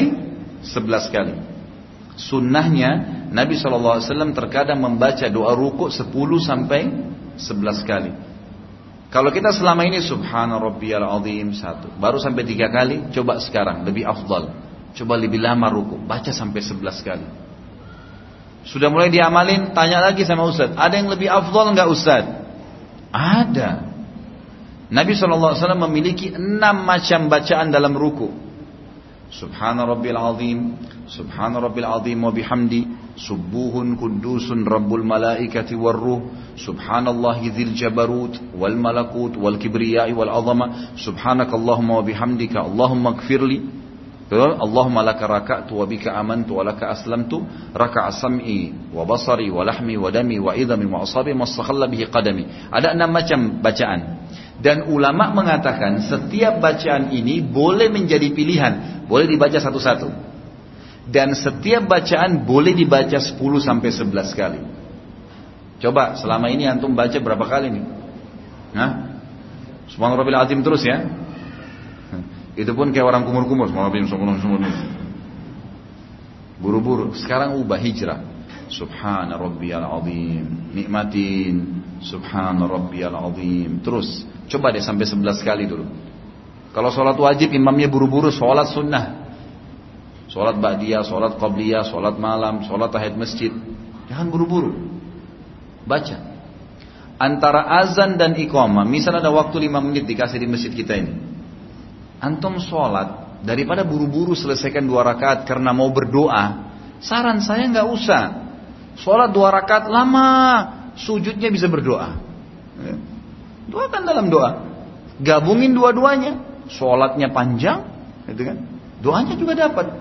11 kali. Sunnahnya Nabi SAW terkadang membaca doa ruku 10 sampai 11 kali. Kalau kita selama ini Subhana Rabbiyal Azim satu, baru sampai tiga kali, coba sekarang lebih afdal. Coba lebih lama ruku, baca sampai 11 kali. Sudah mulai diamalin, tanya lagi sama Ustaz, ada yang lebih afdal nggak Ustaz? Ada. Nabi SAW memiliki enam macam bacaan dalam ruku. Subhana rabbil azim, subhana rabbil subuhun kudusun rabbul malaikati war ruh, subhanallahi dzil jabarut wal malakut wal kibriyai wal azama, subhanakallahumma wa Allahumma gfirli. Allahumma laka wa bika amantu wa laka aslamtu raka'a wa basari wa asabi. Ada enam macam bacaan. Dan ulama mengatakan setiap bacaan ini boleh menjadi pilihan, boleh dibaca satu-satu. Dan setiap bacaan boleh dibaca 10 sampai 11 kali. Coba selama ini antum baca berapa kali nih? Hah? Subhanallah azim terus ya. Itu pun kayak orang kumur-kumur. Subhanallah Buru-buru. Sekarang ubah hijrah. Subhana rabbiyal azim. Nikmatin. Subhana rabbiyal azim. Terus. Coba deh sampai 11 kali dulu. Kalau sholat wajib imamnya buru-buru. Sholat sunnah. Sholat ba'diyah, sholat qabliyah, sholat malam, sholat tahid masjid. Jangan buru-buru. Baca. Antara azan dan iqamah. Misal ada waktu 5 menit dikasih di masjid kita ini. Antum sholat. Daripada buru-buru selesaikan dua rakaat karena mau berdoa. Saran saya nggak usah. Sholat dua rakaat lama. Sujudnya bisa berdoa. Doakan dalam doa. Gabungin dua-duanya. Sholatnya panjang. Gitu kan. Doanya juga dapat.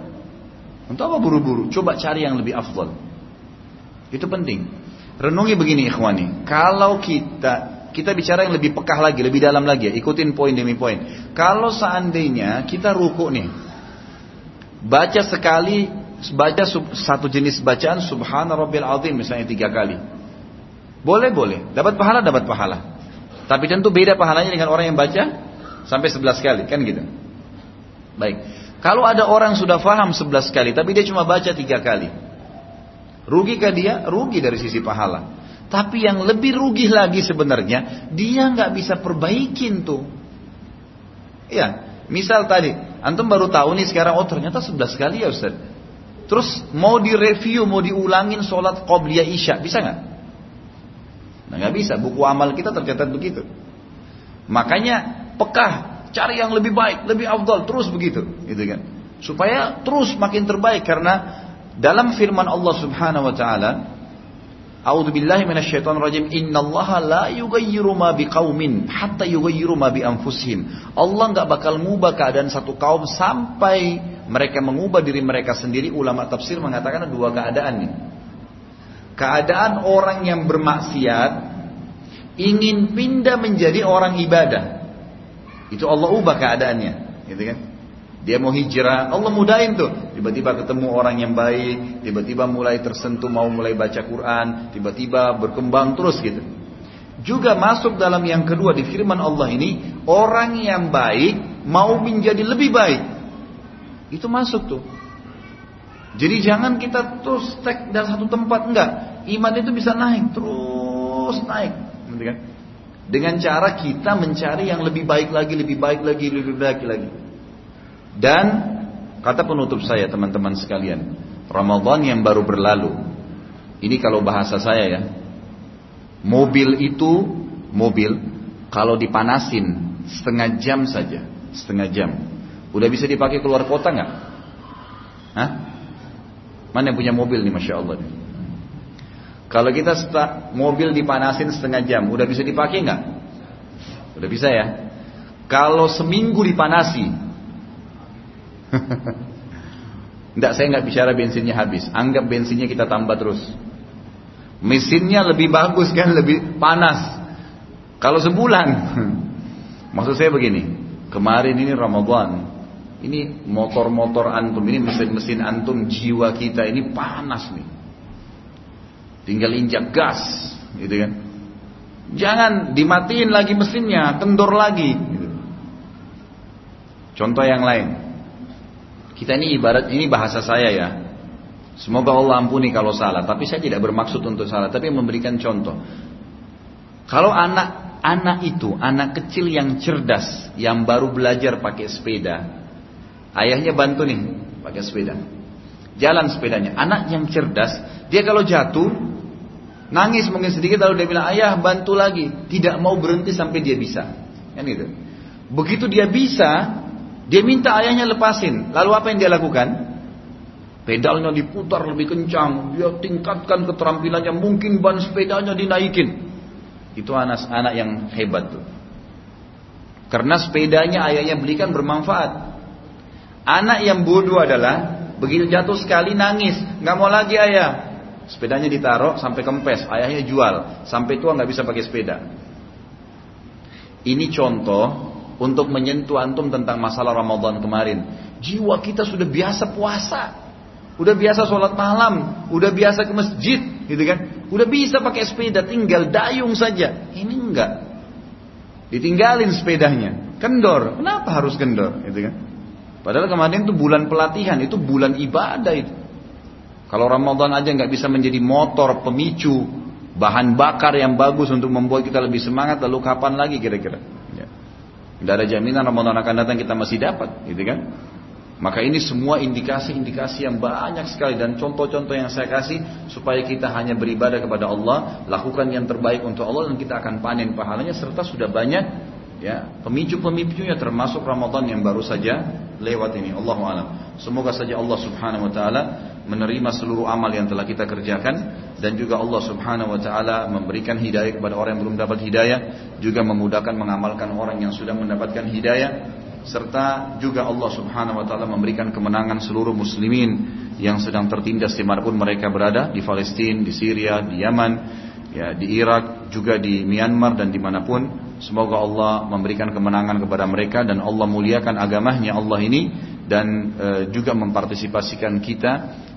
Untuk apa buru-buru? Coba cari yang lebih afdal. Itu penting. Renungi begini ikhwani. Kalau kita kita bicara yang lebih pekah lagi, lebih dalam lagi ya. Ikutin poin demi poin. Kalau seandainya kita ruku nih. Baca sekali, baca satu jenis bacaan subhana rabbil azim misalnya tiga kali. Boleh, boleh. Dapat pahala, dapat pahala. Tapi tentu beda pahalanya dengan orang yang baca sampai sebelas kali. Kan gitu. Baik. Kalau ada orang sudah faham sebelas kali, tapi dia cuma baca tiga kali. Rugikah dia? Rugi dari sisi pahala. Tapi yang lebih rugi lagi sebenarnya, dia nggak bisa perbaikin tuh. Ya, misal tadi, antum baru tahu nih sekarang, oh ternyata sebelas kali ya Ustaz. Terus mau direview, mau diulangin sholat qobliyah isya, bisa nggak? Nah nggak bisa, buku amal kita tercatat begitu. Makanya pekah cari yang lebih baik, lebih afdal, terus begitu, gitu kan. Supaya terus makin terbaik karena dalam firman Allah Subhanahu wa taala, A'udzu billahi minasyaitonir rajim. Innallaha la yughayyiru ma biqaumin hatta yughayyiru ma bi anfusihim. Allah nggak bakal mengubah keadaan satu kaum sampai mereka mengubah diri mereka sendiri. Ulama tafsir mengatakan ada dua keadaan nih. Keadaan orang yang bermaksiat ingin pindah menjadi orang ibadah. Itu Allah ubah keadaannya, gitu kan? Dia mau hijrah, Allah mudahin tuh. Tiba-tiba ketemu orang yang baik, tiba-tiba mulai tersentuh mau mulai baca Quran, tiba-tiba berkembang terus gitu. Juga masuk dalam yang kedua di firman Allah ini, orang yang baik mau menjadi lebih baik. Itu masuk tuh. Jadi jangan kita terus stek dalam satu tempat enggak. Iman itu bisa naik terus naik, kan? Dengan cara kita mencari yang lebih baik lagi, lebih baik lagi, lebih baik lagi. Dan kata penutup saya teman-teman sekalian, Ramadan yang baru berlalu. Ini kalau bahasa saya ya. Mobil itu mobil kalau dipanasin setengah jam saja, setengah jam. Udah bisa dipakai keluar kota nggak? Hah? Mana yang punya mobil nih, masya Allah. Nih? Kalau kita mobil dipanasin setengah jam, udah bisa dipakai nggak? Udah bisa ya. Kalau seminggu dipanasi, Enggak, saya nggak bicara bensinnya habis. Anggap bensinnya kita tambah terus. Mesinnya lebih bagus kan, lebih panas. Kalau sebulan, maksud saya begini. Kemarin ini Ramadan, ini motor-motor antum, ini mesin-mesin antum, jiwa kita ini panas nih. Tinggal injak gas, gitu kan. Jangan dimatiin lagi mesinnya, kendor lagi. Gitu. Contoh yang lain. Kita ini ibarat, ini bahasa saya ya. Semoga Allah ampuni kalau salah, tapi saya tidak bermaksud untuk salah, tapi memberikan contoh. Kalau anak anak itu, anak kecil yang cerdas, yang baru belajar pakai sepeda, ayahnya bantu nih pakai sepeda. Jalan sepedanya. Anak yang cerdas, dia kalau jatuh, Nangis mungkin sedikit lalu dia bilang, ayah bantu lagi. Tidak mau berhenti sampai dia bisa. Kan gitu. Begitu dia bisa, dia minta ayahnya lepasin. Lalu apa yang dia lakukan? Pedalnya diputar lebih kencang. Dia tingkatkan keterampilannya. Mungkin ban sepedanya dinaikin. Itu anak-anak yang hebat tuh. Karena sepedanya ayahnya belikan bermanfaat. Anak yang bodoh adalah begitu jatuh sekali nangis, nggak mau lagi ayah. Sepedanya ditaruh sampai kempes, ayahnya jual, sampai tua nggak bisa pakai sepeda. Ini contoh untuk menyentuh antum tentang masalah Ramadan kemarin. Jiwa kita sudah biasa puasa, udah biasa sholat malam, udah biasa ke masjid, gitu kan? Udah bisa pakai sepeda, tinggal dayung saja. Ini enggak. Ditinggalin sepedanya, kendor. Kenapa harus kendor, gitu kan? Padahal kemarin itu bulan pelatihan, itu bulan ibadah itu. Kalau Ramadan aja nggak bisa menjadi motor pemicu, bahan bakar yang bagus untuk membuat kita lebih semangat, lalu kapan lagi kira-kira? Ya. Tidak ada jaminan Ramadan akan datang kita masih dapat, gitu kan? Maka ini semua indikasi-indikasi yang banyak sekali dan contoh-contoh yang saya kasih supaya kita hanya beribadah kepada Allah, lakukan yang terbaik untuk Allah dan kita akan panen pahalanya serta sudah banyak ya pemicu-pemicunya termasuk Ramadan yang baru saja lewat ini. Allah alam. Semoga saja Allah Subhanahu wa taala menerima seluruh amal yang telah kita kerjakan dan juga Allah Subhanahu wa taala memberikan hidayah kepada orang yang belum dapat hidayah, juga memudahkan mengamalkan orang yang sudah mendapatkan hidayah serta juga Allah Subhanahu wa taala memberikan kemenangan seluruh muslimin yang sedang tertindas di mana pun mereka berada di Palestina, di Syria, di Yaman, ya di Irak, juga di Myanmar dan di mana pun. Semoga Allah memberikan kemenangan kepada mereka dan Allah muliakan agamanya Allah ini dan e, juga mempartisipasikan kita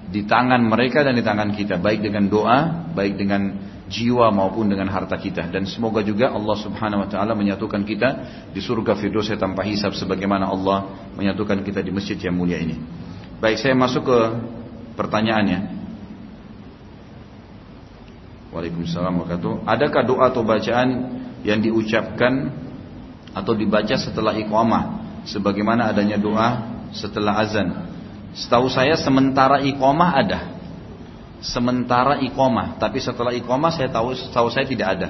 di tangan mereka dan di tangan kita baik dengan doa, baik dengan jiwa maupun dengan harta kita dan semoga juga Allah Subhanahu wa taala menyatukan kita di surga firdaus tanpa hisab sebagaimana Allah menyatukan kita di masjid yang mulia ini. Baik, saya masuk ke pertanyaannya. Waalaikumsalam warahmatullahi Adakah doa atau bacaan yang diucapkan atau dibaca setelah iqamah? Sebagaimana adanya doa setelah azan? Setahu saya sementara iqamah ada. Sementara iqamah, tapi setelah iqamah saya tahu tahu saya tidak ada.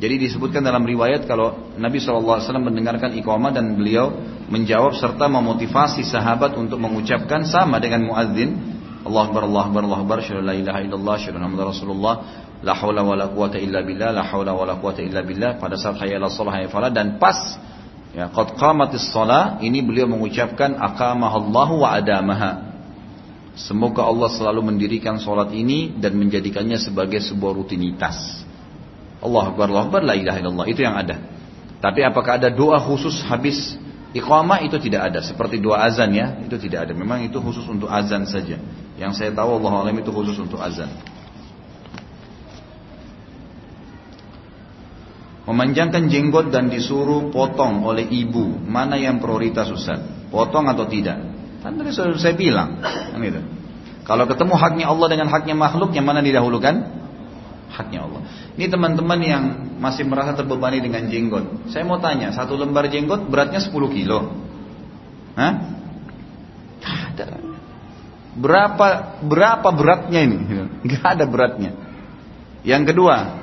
Jadi disebutkan dalam riwayat kalau Nabi SAW mendengarkan iqamah dan beliau menjawab serta memotivasi sahabat untuk mengucapkan sama dengan muadzin. Allah akbar Allah akbar Allah akbar. La ilaha syahadu Rasulullah la haula wala quwata illa billah la haula wala quwata illa billah pada saat hayya ala shalah hayya falah dan pas ya qad qamatis shalah ini beliau mengucapkan aqamahallahu wa adamaha Semoga Allah selalu mendirikan sholat ini dan menjadikannya sebagai sebuah rutinitas. Allah Akbar, Allah Akbar, la ilaha illallah. Itu yang ada. Tapi apakah ada doa khusus habis iqamah itu tidak ada. Seperti doa azan ya, itu tidak ada. Memang itu khusus untuk azan saja. Yang saya tahu Allah Alam itu khusus untuk azan. Memanjangkan jenggot dan disuruh potong oleh ibu, mana yang prioritas Ustaz? Potong atau tidak? Kan tadi saya bilang, kan gitu. Kalau ketemu haknya Allah dengan haknya makhluk, yang mana didahulukan? Haknya Allah. Ini teman-teman yang masih merasa terbebani dengan jenggot. Saya mau tanya, satu lembar jenggot beratnya 10 kilo. Hah? Ada. Berapa berapa beratnya ini? Gak ada beratnya. Yang kedua,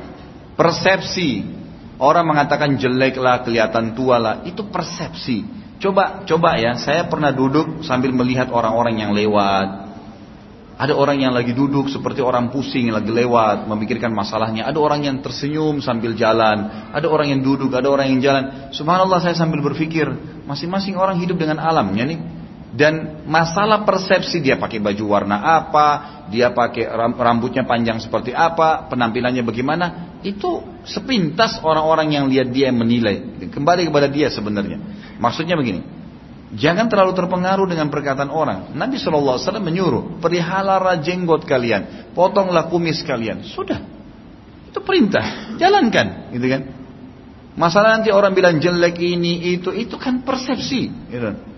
persepsi orang mengatakan jelek lah, kelihatan tua lah, itu persepsi. Coba, coba ya, saya pernah duduk sambil melihat orang-orang yang lewat. Ada orang yang lagi duduk seperti orang pusing lagi lewat, memikirkan masalahnya. Ada orang yang tersenyum sambil jalan. Ada orang yang duduk, ada orang yang jalan. Subhanallah saya sambil berpikir, masing-masing orang hidup dengan alamnya nih. Dan masalah persepsi dia pakai baju warna apa, dia pakai rambutnya panjang seperti apa, penampilannya bagaimana, itu sepintas orang-orang yang lihat dia menilai. Kembali kepada dia sebenarnya. Maksudnya begini, jangan terlalu terpengaruh dengan perkataan orang. Nabi SAW menyuruh, perihalalah jenggot kalian, potonglah kumis kalian. Sudah, itu perintah, jalankan, gitu kan. Masalah nanti orang bilang jelek ini itu itu kan persepsi. Gitu.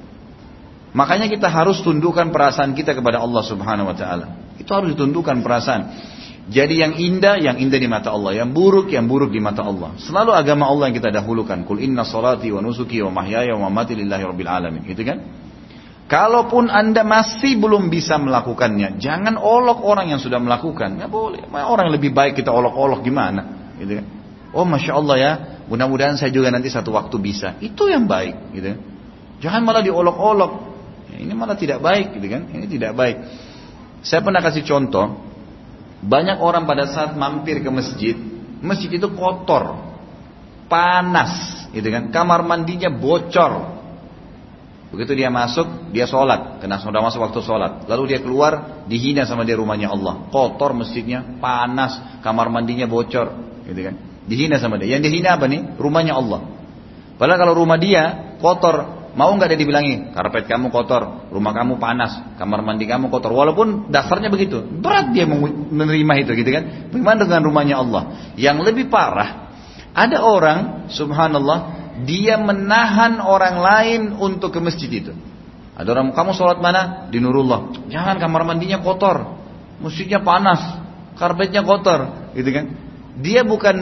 Makanya kita harus tundukkan perasaan kita kepada Allah Subhanahu Wa Taala. Itu harus ditundukkan perasaan. Jadi yang indah, yang indah di mata Allah. Yang buruk, yang buruk di mata Allah. Selalu agama Allah yang kita dahulukan. Kul inna salati wa nusuki wa mahyaya wa mamati lillahi rabbil alamin. Gitu kan? Kalaupun anda masih belum bisa melakukannya, jangan olok orang yang sudah melakukan. Nggak boleh. Orang yang lebih baik kita olok-olok gimana? Gitu kan? Oh masya Allah ya, mudah-mudahan saya juga nanti satu waktu bisa. Itu yang baik. Gitu kan? Jangan malah diolok-olok. Ya, ini malah tidak baik, gitu kan? Ini tidak baik. Saya pernah kasih contoh, banyak orang pada saat mampir ke masjid, masjid itu kotor, panas, gitu kan? Kamar mandinya bocor. Begitu dia masuk, dia sholat, karena sudah masuk waktu sholat. Lalu dia keluar, dihina sama dia rumahnya Allah. Kotor masjidnya, panas, kamar mandinya bocor, gitu kan? Dihina sama dia. Yang dihina apa nih? Rumahnya Allah. Padahal kalau rumah dia kotor, Mau nggak dia dibilangi, karpet kamu kotor, rumah kamu panas, kamar mandi kamu kotor. Walaupun dasarnya begitu, berat dia menerima itu gitu kan. Bagaimana dengan rumahnya Allah? Yang lebih parah, ada orang, subhanallah, dia menahan orang lain untuk ke masjid itu. Ada orang, kamu sholat mana? Di Nurullah. Jangan kamar mandinya kotor, masjidnya panas, karpetnya kotor, gitu kan? Dia bukan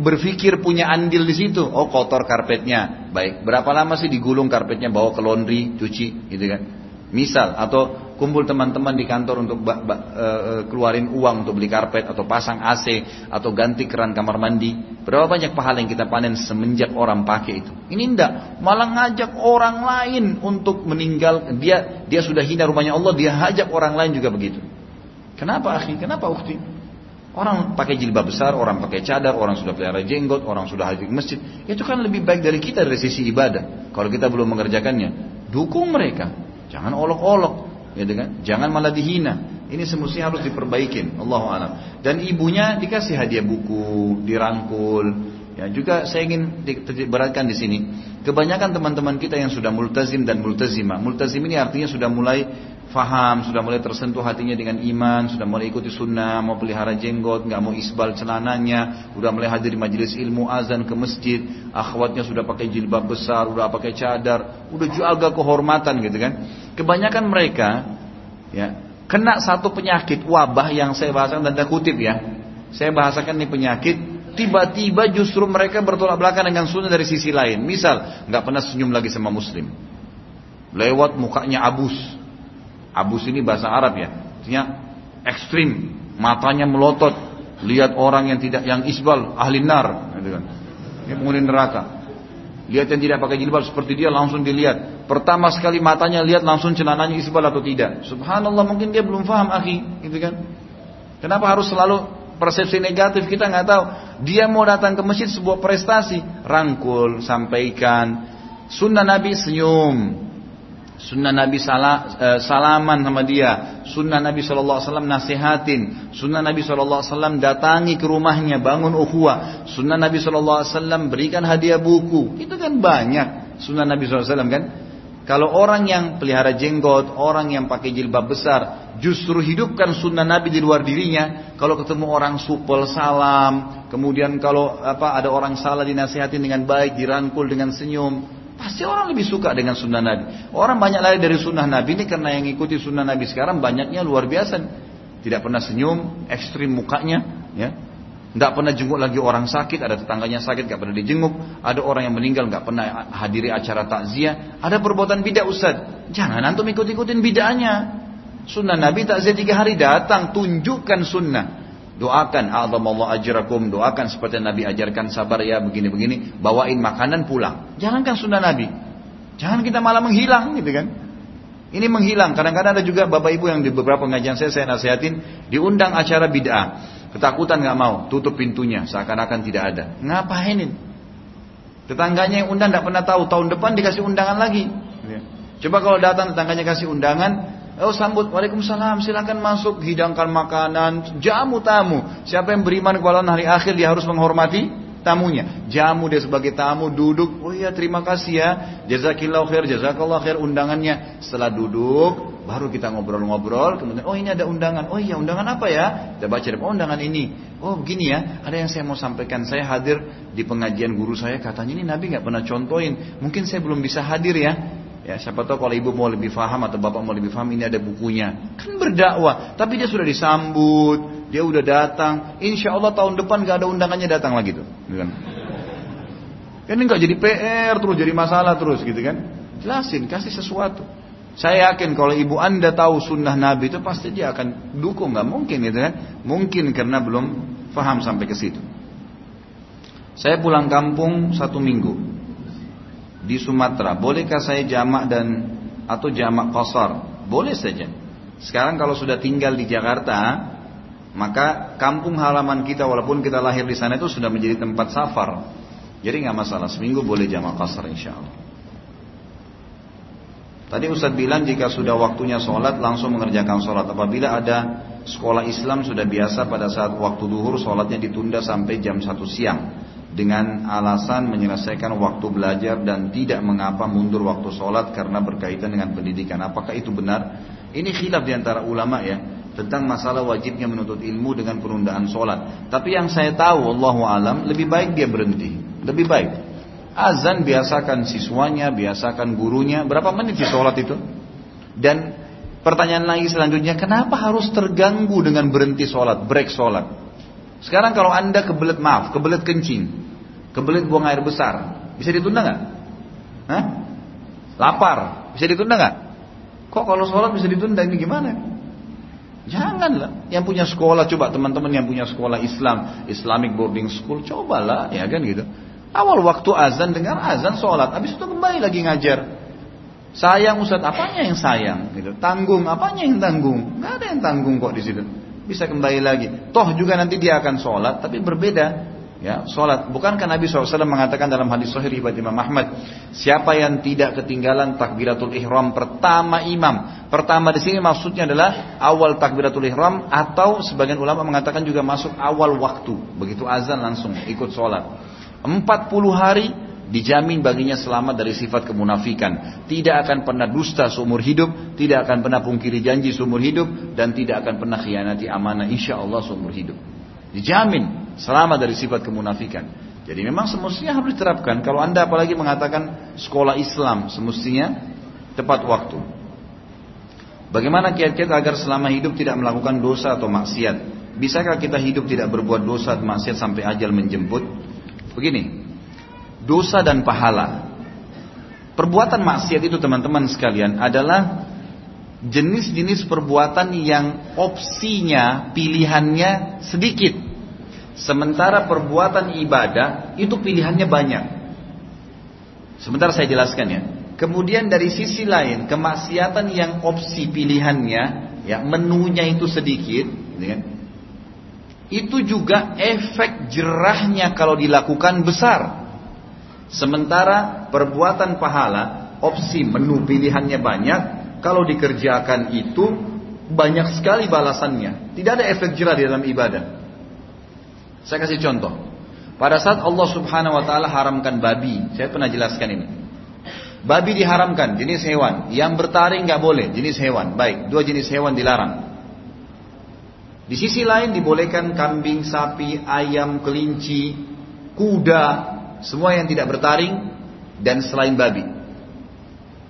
berpikir punya andil di situ. Oh kotor karpetnya. Baik, berapa lama sih digulung karpetnya bawa ke laundry, cuci, gitu kan? Misal atau kumpul teman-teman di kantor untuk ba, ba, uh, keluarin uang untuk beli karpet atau pasang AC atau ganti keran kamar mandi. Berapa banyak pahala yang kita panen semenjak orang pakai itu? Ini enggak, malah ngajak orang lain untuk meninggal. Dia dia sudah hina rumahnya Allah, dia hajak orang lain juga begitu. Kenapa akhi? Kenapa ukti? Orang pakai jilbab besar, orang pakai cadar, orang sudah pelihara jenggot, orang sudah hadir masjid. Itu kan lebih baik dari kita dari sisi ibadah. Kalau kita belum mengerjakannya, dukung mereka. Jangan olok-olok, gitu kan? Jangan malah dihina. Ini semestinya harus diperbaikin. Allah. Dan ibunya dikasih hadiah buku, dirangkul. Ya, juga saya ingin beratkan di sini. Kebanyakan teman-teman kita yang sudah multazim dan multazimah. Multazim ini artinya sudah mulai faham, sudah mulai tersentuh hatinya dengan iman, sudah mulai ikuti sunnah, mau pelihara jenggot, nggak mau isbal celananya, sudah mulai hadir di majelis ilmu azan ke masjid, akhwatnya sudah pakai jilbab besar, sudah pakai cadar, udah jaga kehormatan gitu kan. Kebanyakan mereka ya kena satu penyakit wabah yang saya bahasakan dan kutip ya. Saya bahasakan ini penyakit tiba-tiba justru mereka bertolak belakang dengan sunnah dari sisi lain. Misal, nggak pernah senyum lagi sama muslim. Lewat mukanya abus, Abus ini bahasa Arab ya, artinya ekstrim, matanya melotot, lihat orang yang tidak yang isbal, ahli nar, gitu kan. Ini penghuni neraka. Lihat yang tidak pakai jilbab seperti dia langsung dilihat. Pertama sekali matanya lihat langsung celananya isbal atau tidak. Subhanallah mungkin dia belum paham akhi, gitu kan. Kenapa harus selalu persepsi negatif kita nggak tahu. Dia mau datang ke masjid sebuah prestasi, rangkul, sampaikan. Sunnah Nabi senyum, Sunnah Nabi eh, salaman sama dia. Sunnah Nabi SAW nasihatin. Sunnah Nabi SAW datangi ke rumahnya, bangun ukhuwah. Sunnah Nabi SAW berikan hadiah buku. Itu kan banyak sunnah Nabi SAW kan. Kalau orang yang pelihara jenggot, orang yang pakai jilbab besar, justru hidupkan sunnah Nabi di luar dirinya. Kalau ketemu orang supel salam, kemudian kalau apa ada orang salah dinasihatin dengan baik, dirangkul dengan senyum, Pasti orang lebih suka dengan sunnah Nabi. Orang banyak lari dari sunnah Nabi ini karena yang ikuti sunnah Nabi sekarang banyaknya luar biasa. Tidak pernah senyum, ekstrim mukanya, ya. Tidak pernah jenguk lagi orang sakit, ada tetangganya sakit, gak pernah dijenguk. Ada orang yang meninggal, gak pernah hadiri acara takziah. Ada perbuatan bidah Ustaz. Jangan antum ikut-ikutin bidahnya. Sunnah Nabi takziah tiga hari datang, tunjukkan sunnah. Doakan Allah ajrakum, doakan seperti Nabi ajarkan sabar ya begini-begini, bawain makanan pulang. Jangankan sunnah Nabi. Jangan kita malah menghilang gitu kan. Ini menghilang. Kadang-kadang ada juga bapak ibu yang di beberapa pengajian saya saya nasihatin diundang acara bid'ah. Ketakutan nggak mau, tutup pintunya seakan-akan tidak ada. Ngapainin? Tetangganya yang undang tidak pernah tahu, tahun depan dikasih undangan lagi. Coba kalau datang tetangganya kasih undangan, Oh sambut, Waalaikumsalam, silakan masuk, hidangkan makanan, jamu tamu. Siapa yang beriman kepada hari akhir dia harus menghormati tamunya. Jamu dia sebagai tamu, duduk, oh iya terima kasih ya, jazakillah khair, jazakallah khair undangannya. Setelah duduk, baru kita ngobrol-ngobrol, kemudian oh ini ada undangan, oh iya undangan apa ya? Kita baca, oh undangan ini. Oh begini ya, ada yang saya mau sampaikan, saya hadir di pengajian guru saya, katanya ini Nabi nggak pernah contohin, mungkin saya belum bisa hadir ya. Ya, siapa tahu kalau ibu mau lebih paham atau bapak mau lebih paham ini ada bukunya. Kan berdakwah, tapi dia sudah disambut, dia udah datang. Insya Allah tahun depan gak ada undangannya datang lagi tuh. Kan? ini nggak jadi PR terus, jadi masalah terus gitu kan? Jelasin, kasih sesuatu. Saya yakin kalau ibu anda tahu sunnah Nabi itu pasti dia akan dukung, nggak mungkin gitu kan? Mungkin karena belum paham sampai ke situ. Saya pulang kampung satu minggu di Sumatera, bolehkah saya jamak dan atau jamak kosor? Boleh saja. Sekarang kalau sudah tinggal di Jakarta, maka kampung halaman kita walaupun kita lahir di sana itu sudah menjadi tempat safar. Jadi nggak masalah, seminggu boleh jamak kosor insya Allah. Tadi Ustadz bilang jika sudah waktunya sholat langsung mengerjakan sholat. Apabila ada sekolah Islam sudah biasa pada saat waktu duhur sholatnya ditunda sampai jam 1 siang. dengan alasan menyelesaikan waktu belajar dan tidak mengapa mundur waktu sholat karena berkaitan dengan pendidikan. Apakah itu benar? Ini khilaf di antara ulama ya tentang masalah wajibnya menuntut ilmu dengan penundaan sholat. Tapi yang saya tahu, Allah alam, lebih baik dia berhenti, lebih baik. Azan biasakan siswanya, biasakan gurunya. Berapa menit di sholat itu? Dan pertanyaan lagi selanjutnya, kenapa harus terganggu dengan berhenti sholat, break sholat? Sekarang kalau anda kebelet maaf, kebelet kencing, kebelet buang air besar, bisa ditunda nggak? Hah? Lapar, bisa ditunda nggak? Kok kalau sholat bisa ditunda ini gimana? Janganlah. Yang punya sekolah coba teman-teman yang punya sekolah Islam, Islamic boarding school, cobalah ya kan gitu. Awal waktu azan dengar azan sholat, habis itu kembali lagi ngajar. Sayang Ustaz, apanya yang sayang? Gitu. Tanggung, apanya yang tanggung? Gak ada yang tanggung kok di situ bisa kembali lagi. Toh juga nanti dia akan sholat, tapi berbeda. Ya, sholat. Bukankah Nabi SAW mengatakan dalam hadis Sahih riwayat Imam Ahmad, siapa yang tidak ketinggalan takbiratul ihram pertama imam. Pertama di sini maksudnya adalah awal takbiratul ihram atau sebagian ulama mengatakan juga masuk awal waktu. Begitu azan langsung ikut sholat. 40 hari dijamin baginya selamat dari sifat kemunafikan. Tidak akan pernah dusta seumur hidup, tidak akan pernah pungkiri janji seumur hidup, dan tidak akan pernah khianati amanah insya Allah seumur hidup. Dijamin selamat dari sifat kemunafikan. Jadi memang semestinya harus diterapkan. Kalau anda apalagi mengatakan sekolah Islam, semestinya tepat waktu. Bagaimana kiat-kiat agar selama hidup tidak melakukan dosa atau maksiat? Bisakah kita hidup tidak berbuat dosa atau maksiat sampai ajal menjemput? Begini, dosa dan pahala. Perbuatan maksiat itu teman-teman sekalian adalah jenis-jenis perbuatan yang opsinya, pilihannya sedikit. Sementara perbuatan ibadah itu pilihannya banyak. Sebentar saya jelaskan ya. Kemudian dari sisi lain, kemaksiatan yang opsi pilihannya, ya menunya itu sedikit, ya, itu juga efek jerahnya kalau dilakukan besar. Sementara perbuatan pahala, opsi menu pilihannya banyak, kalau dikerjakan itu banyak sekali balasannya. Tidak ada efek jerah di dalam ibadah. Saya kasih contoh. Pada saat Allah Subhanahu wa taala haramkan babi, saya pernah jelaskan ini. Babi diharamkan, jenis hewan. Yang bertaring nggak boleh, jenis hewan. Baik, dua jenis hewan dilarang. Di sisi lain dibolehkan kambing, sapi, ayam, kelinci, kuda, semua yang tidak bertaring dan selain babi.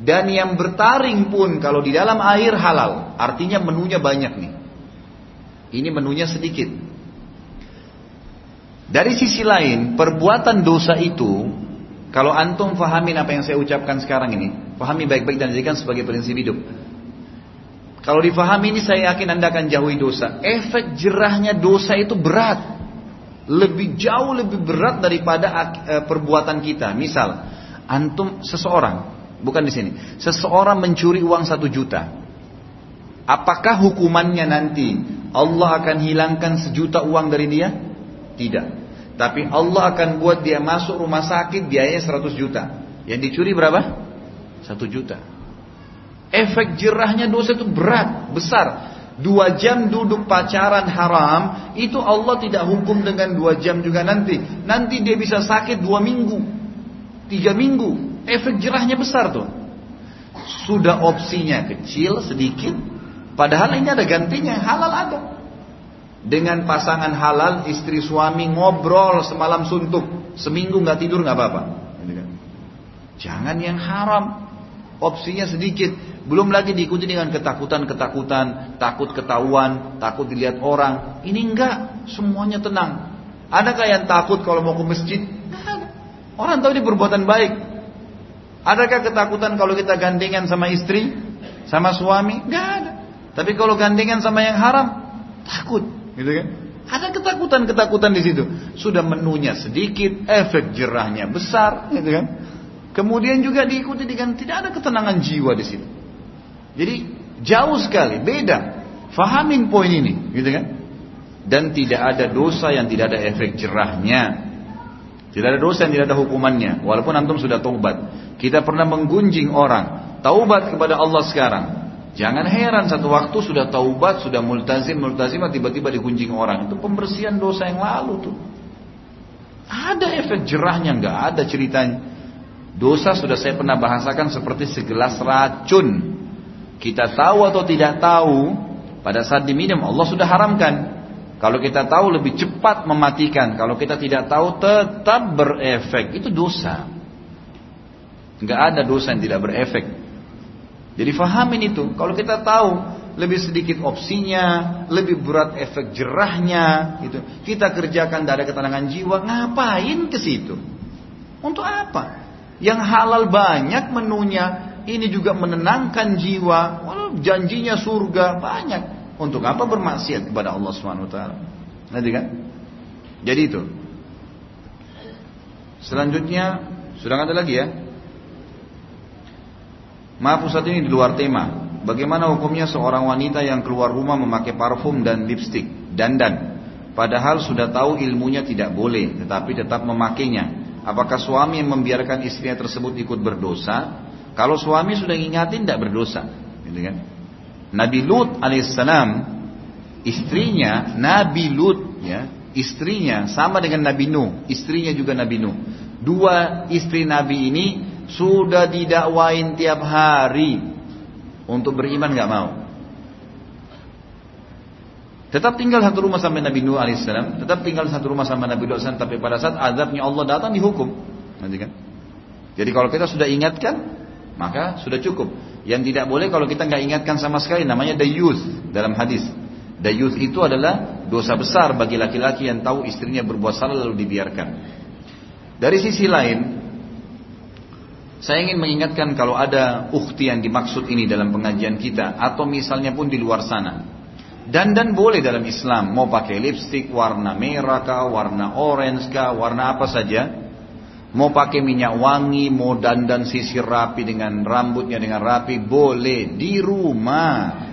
Dan yang bertaring pun kalau di dalam air halal, artinya menunya banyak nih. Ini menunya sedikit. Dari sisi lain, perbuatan dosa itu, kalau antum fahamin apa yang saya ucapkan sekarang ini, pahami baik-baik dan jadikan sebagai prinsip hidup. Kalau difahami ini saya yakin anda akan jauhi dosa. Efek jerahnya dosa itu berat lebih jauh lebih berat daripada uh, perbuatan kita. Misal, antum seseorang, bukan di sini, seseorang mencuri uang satu juta. Apakah hukumannya nanti Allah akan hilangkan sejuta uang dari dia? Tidak. Tapi Allah akan buat dia masuk rumah sakit biayanya 100 juta. Yang dicuri berapa? Satu juta. Efek jerahnya dosa itu berat, besar. Dua jam duduk pacaran haram, itu Allah tidak hukum dengan dua jam juga nanti. Nanti dia bisa sakit dua minggu, tiga minggu. Efek jerahnya besar tuh. Sudah opsinya kecil, sedikit. Padahal ini ada gantinya, halal ada. Dengan pasangan halal, istri suami ngobrol semalam suntuk. Seminggu nggak tidur nggak apa-apa. Kan. Jangan yang haram. Opsinya sedikit. Belum lagi diikuti dengan ketakutan-ketakutan, takut ketahuan, takut dilihat orang. Ini enggak, semuanya tenang. Adakah yang takut kalau mau ke masjid? Orang tahu ini perbuatan baik. Adakah ketakutan kalau kita gandengan sama istri, sama suami? Enggak ada. Tapi kalau gandengan sama yang haram, takut, gitu kan? Ada ketakutan-ketakutan di situ. Sudah menunya sedikit, efek jerahnya besar, gitu kan? Kemudian juga diikuti dengan tidak ada ketenangan jiwa di situ. Jadi jauh sekali, beda. Fahamin poin ini, gitu kan? Dan tidak ada dosa yang tidak ada efek jerahnya. Tidak ada dosa yang tidak ada hukumannya. Walaupun antum sudah taubat. Kita pernah menggunjing orang. Taubat kepada Allah sekarang. Jangan heran satu waktu sudah taubat, sudah multazim, multazimah tiba-tiba digunjing orang. Itu pembersihan dosa yang lalu tuh. Ada efek jerahnya, nggak ada ceritanya. Dosa sudah saya pernah bahasakan seperti segelas racun. Kita tahu atau tidak tahu, pada saat diminum Allah sudah haramkan. Kalau kita tahu lebih cepat mematikan. Kalau kita tidak tahu tetap berefek. Itu dosa. Nggak ada dosa yang tidak berefek. Jadi fahamin itu. Kalau kita tahu lebih sedikit opsinya, lebih berat efek jerahnya, gitu. Kita kerjakan dari ketenangan jiwa, ngapain ke situ? Untuk apa? Yang halal banyak menunya, ini juga menenangkan jiwa, janjinya surga banyak. Untuk apa bermaksiat kepada Allah Subhanahu wa taala? Nanti kan? Jadi itu. Selanjutnya, sudah ada lagi ya? Maaf Ustaz ini di luar tema. Bagaimana hukumnya seorang wanita yang keluar rumah memakai parfum dan lipstick, dandan, padahal sudah tahu ilmunya tidak boleh, tetapi tetap memakainya. Apakah suami yang membiarkan istrinya tersebut ikut berdosa? Kalau suami sudah ngingatin tidak berdosa, gitu kan? Nabi Lut alaihissalam istrinya Nabi Lut ya istrinya sama dengan Nabi Nuh istrinya juga Nabi Nuh dua istri Nabi ini sudah didakwain tiap hari untuk beriman nggak mau. Tetap tinggal satu rumah sampai Nabi Nuh alaihissalam, tetap tinggal satu rumah sama Nabi Nuh tapi pada saat azabnya Allah datang dihukum. Nanti kan? Jadi kalau kita sudah ingatkan, maka sudah cukup. Yang tidak boleh kalau kita nggak ingatkan sama sekali namanya dayuth dalam hadis. Dayuth itu adalah dosa besar bagi laki-laki yang tahu istrinya berbuat salah lalu dibiarkan. Dari sisi lain, saya ingin mengingatkan kalau ada ukti yang dimaksud ini dalam pengajian kita atau misalnya pun di luar sana. Dan dan boleh dalam Islam mau pakai lipstick warna merah kah, warna orange kah, warna apa saja. Mau pakai minyak wangi, mau dandan sisir rapi dengan rambutnya dengan rapi, boleh di rumah.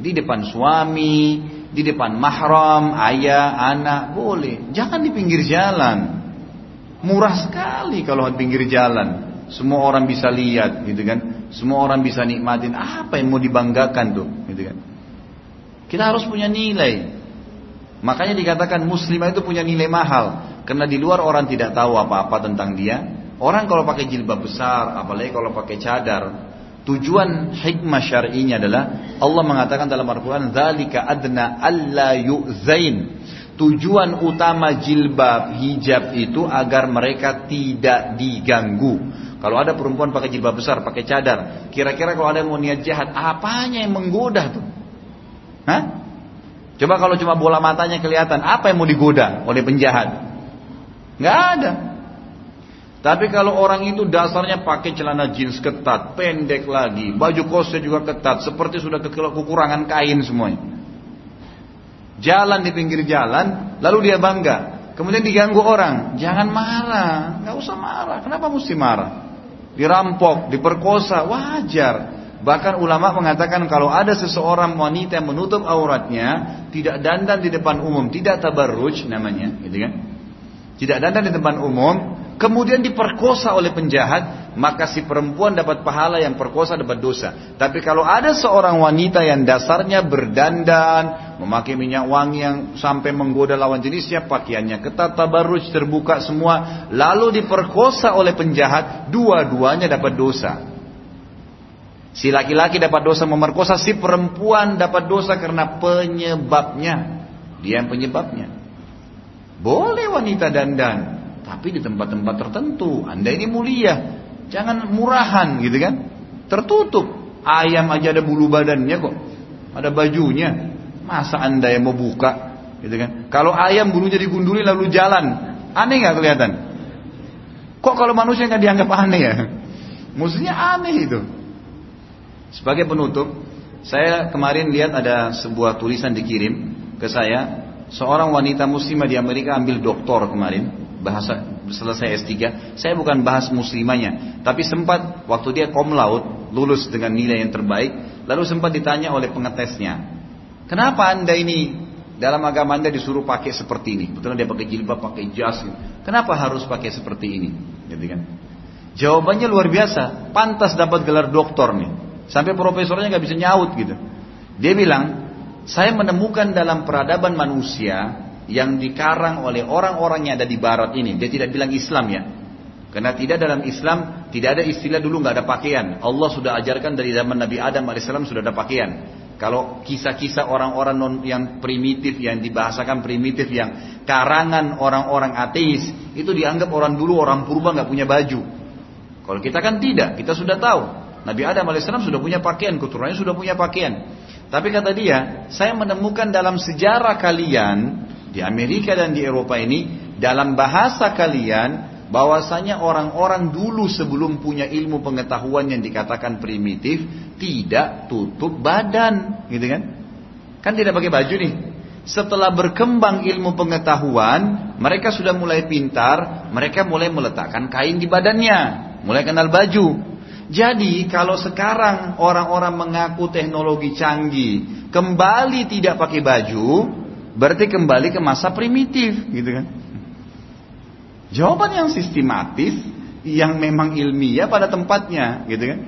Di depan suami, di depan mahram, ayah, anak, boleh. Jangan di pinggir jalan. Murah sekali kalau di pinggir jalan. Semua orang bisa lihat gitu kan. Semua orang bisa nikmatin apa yang mau dibanggakan tuh gitu kan. Kita harus punya nilai. Makanya dikatakan muslimah itu punya nilai mahal karena di luar orang tidak tahu apa-apa tentang dia. Orang kalau pakai jilbab besar, apalagi kalau pakai cadar, tujuan hikmah syar'inya adalah Allah mengatakan dalam Al-Qur'an dzalika adna alla yu'zain. Tujuan utama jilbab hijab itu agar mereka tidak diganggu. Kalau ada perempuan pakai jilbab besar, pakai cadar, kira-kira kalau ada yang mau niat jahat, apanya yang menggoda tuh? Hah? Coba kalau cuma bola matanya kelihatan, apa yang mau digoda oleh penjahat? Nggak ada. Tapi kalau orang itu dasarnya pakai celana jeans ketat, pendek lagi, baju kosnya juga ketat, seperti sudah kekurangan kain semuanya. Jalan di pinggir jalan, lalu dia bangga. Kemudian diganggu orang, jangan marah, nggak usah marah. Kenapa mesti marah? dirampok, diperkosa, wajar. Bahkan ulama mengatakan kalau ada seseorang wanita yang menutup auratnya, tidak dandan di depan umum, tidak tabarruj namanya, gitu kan? Tidak dandan di depan umum, kemudian diperkosa oleh penjahat, maka si perempuan dapat pahala yang perkosa dapat dosa. Tapi kalau ada seorang wanita yang dasarnya berdandan, memakai minyak wangi yang sampai menggoda lawan jenisnya, pakaiannya ketat, tabarruj, terbuka semua, lalu diperkosa oleh penjahat, dua-duanya dapat dosa. Si laki-laki dapat dosa memerkosa, si perempuan dapat dosa karena penyebabnya. Dia yang penyebabnya. Boleh wanita dandan, tapi di tempat-tempat tertentu. Anda ini mulia, jangan murahan gitu kan. Tertutup. Ayam aja ada bulu badannya kok. Ada bajunya. Masa Anda yang mau buka gitu kan. Kalau ayam bulunya digunduli lalu jalan, aneh nggak kelihatan? Kok kalau manusia nggak dianggap aneh ya? Maksudnya aneh itu. Sebagai penutup, saya kemarin lihat ada sebuah tulisan dikirim ke saya. Seorang wanita muslimah di Amerika ambil doktor kemarin bahasa selesai S3, saya bukan bahas muslimanya, tapi sempat waktu dia kom laut lulus dengan nilai yang terbaik, lalu sempat ditanya oleh pengetesnya, kenapa anda ini dalam agama anda disuruh pakai seperti ini? Betul dia pakai jilbab, pakai jas, kenapa harus pakai seperti ini? Gitu kan? Jawabannya luar biasa, pantas dapat gelar doktor nih, sampai profesornya nggak bisa nyaut gitu. Dia bilang, saya menemukan dalam peradaban manusia yang dikarang oleh orang-orang yang ada di barat ini. Dia tidak bilang Islam ya. Karena tidak dalam Islam tidak ada istilah dulu nggak ada pakaian. Allah sudah ajarkan dari zaman Nabi Adam alaihissalam sudah ada pakaian. Kalau kisah-kisah orang-orang yang primitif yang dibahasakan primitif yang karangan orang-orang ateis itu dianggap orang dulu orang purba nggak punya baju. Kalau kita kan tidak, kita sudah tahu. Nabi Adam alaihissalam sudah punya pakaian, keturunannya sudah punya pakaian. Tapi kata dia, saya menemukan dalam sejarah kalian di Amerika dan di Eropa ini, dalam bahasa kalian bahwasanya orang-orang dulu sebelum punya ilmu pengetahuan yang dikatakan primitif tidak tutup badan, gitu kan? Kan tidak pakai baju nih. Setelah berkembang ilmu pengetahuan, mereka sudah mulai pintar, mereka mulai meletakkan kain di badannya, mulai kenal baju. Jadi kalau sekarang orang-orang mengaku teknologi canggih, kembali tidak pakai baju, berarti kembali ke masa primitif, gitu kan? Jawaban yang sistematis, yang memang ilmiah pada tempatnya, gitu kan?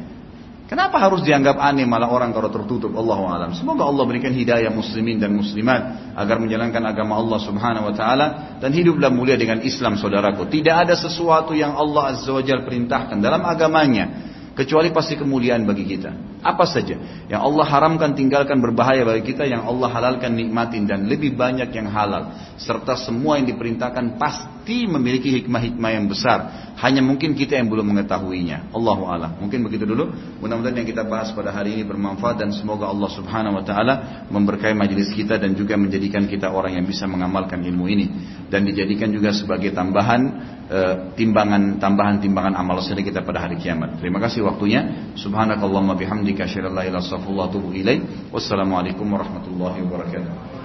Kenapa harus dianggap aneh malah orang kalau tertutup Allah alam. Semoga Allah berikan hidayah muslimin dan muslimat agar menjalankan agama Allah Subhanahu wa taala dan hiduplah mulia dengan Islam saudaraku. Tidak ada sesuatu yang Allah Azza wa perintahkan dalam agamanya kecuali pasti kemuliaan bagi kita. Apa saja yang Allah haramkan tinggalkan berbahaya bagi kita, yang Allah halalkan nikmatin dan lebih banyak yang halal. Serta semua yang diperintahkan pasti memiliki hikmah-hikmah yang besar. Hanya mungkin kita yang belum mengetahuinya. Allahu a'lam. Mungkin begitu dulu. Mudah-mudahan yang kita bahas pada hari ini bermanfaat dan semoga Allah Subhanahu wa taala memberkahi majelis kita dan juga menjadikan kita orang yang bisa mengamalkan ilmu ini dan dijadikan juga sebagai tambahan eh, timbangan tambahan timbangan amal sedih kita pada hari kiamat. Terima kasih waktunya. Subhanakallahumma bihamdika asyhadu an la ilaha illa anta astaghfiruka wa atubu ilaik. Wassalamualaikum warahmatullahi wabarakatuh.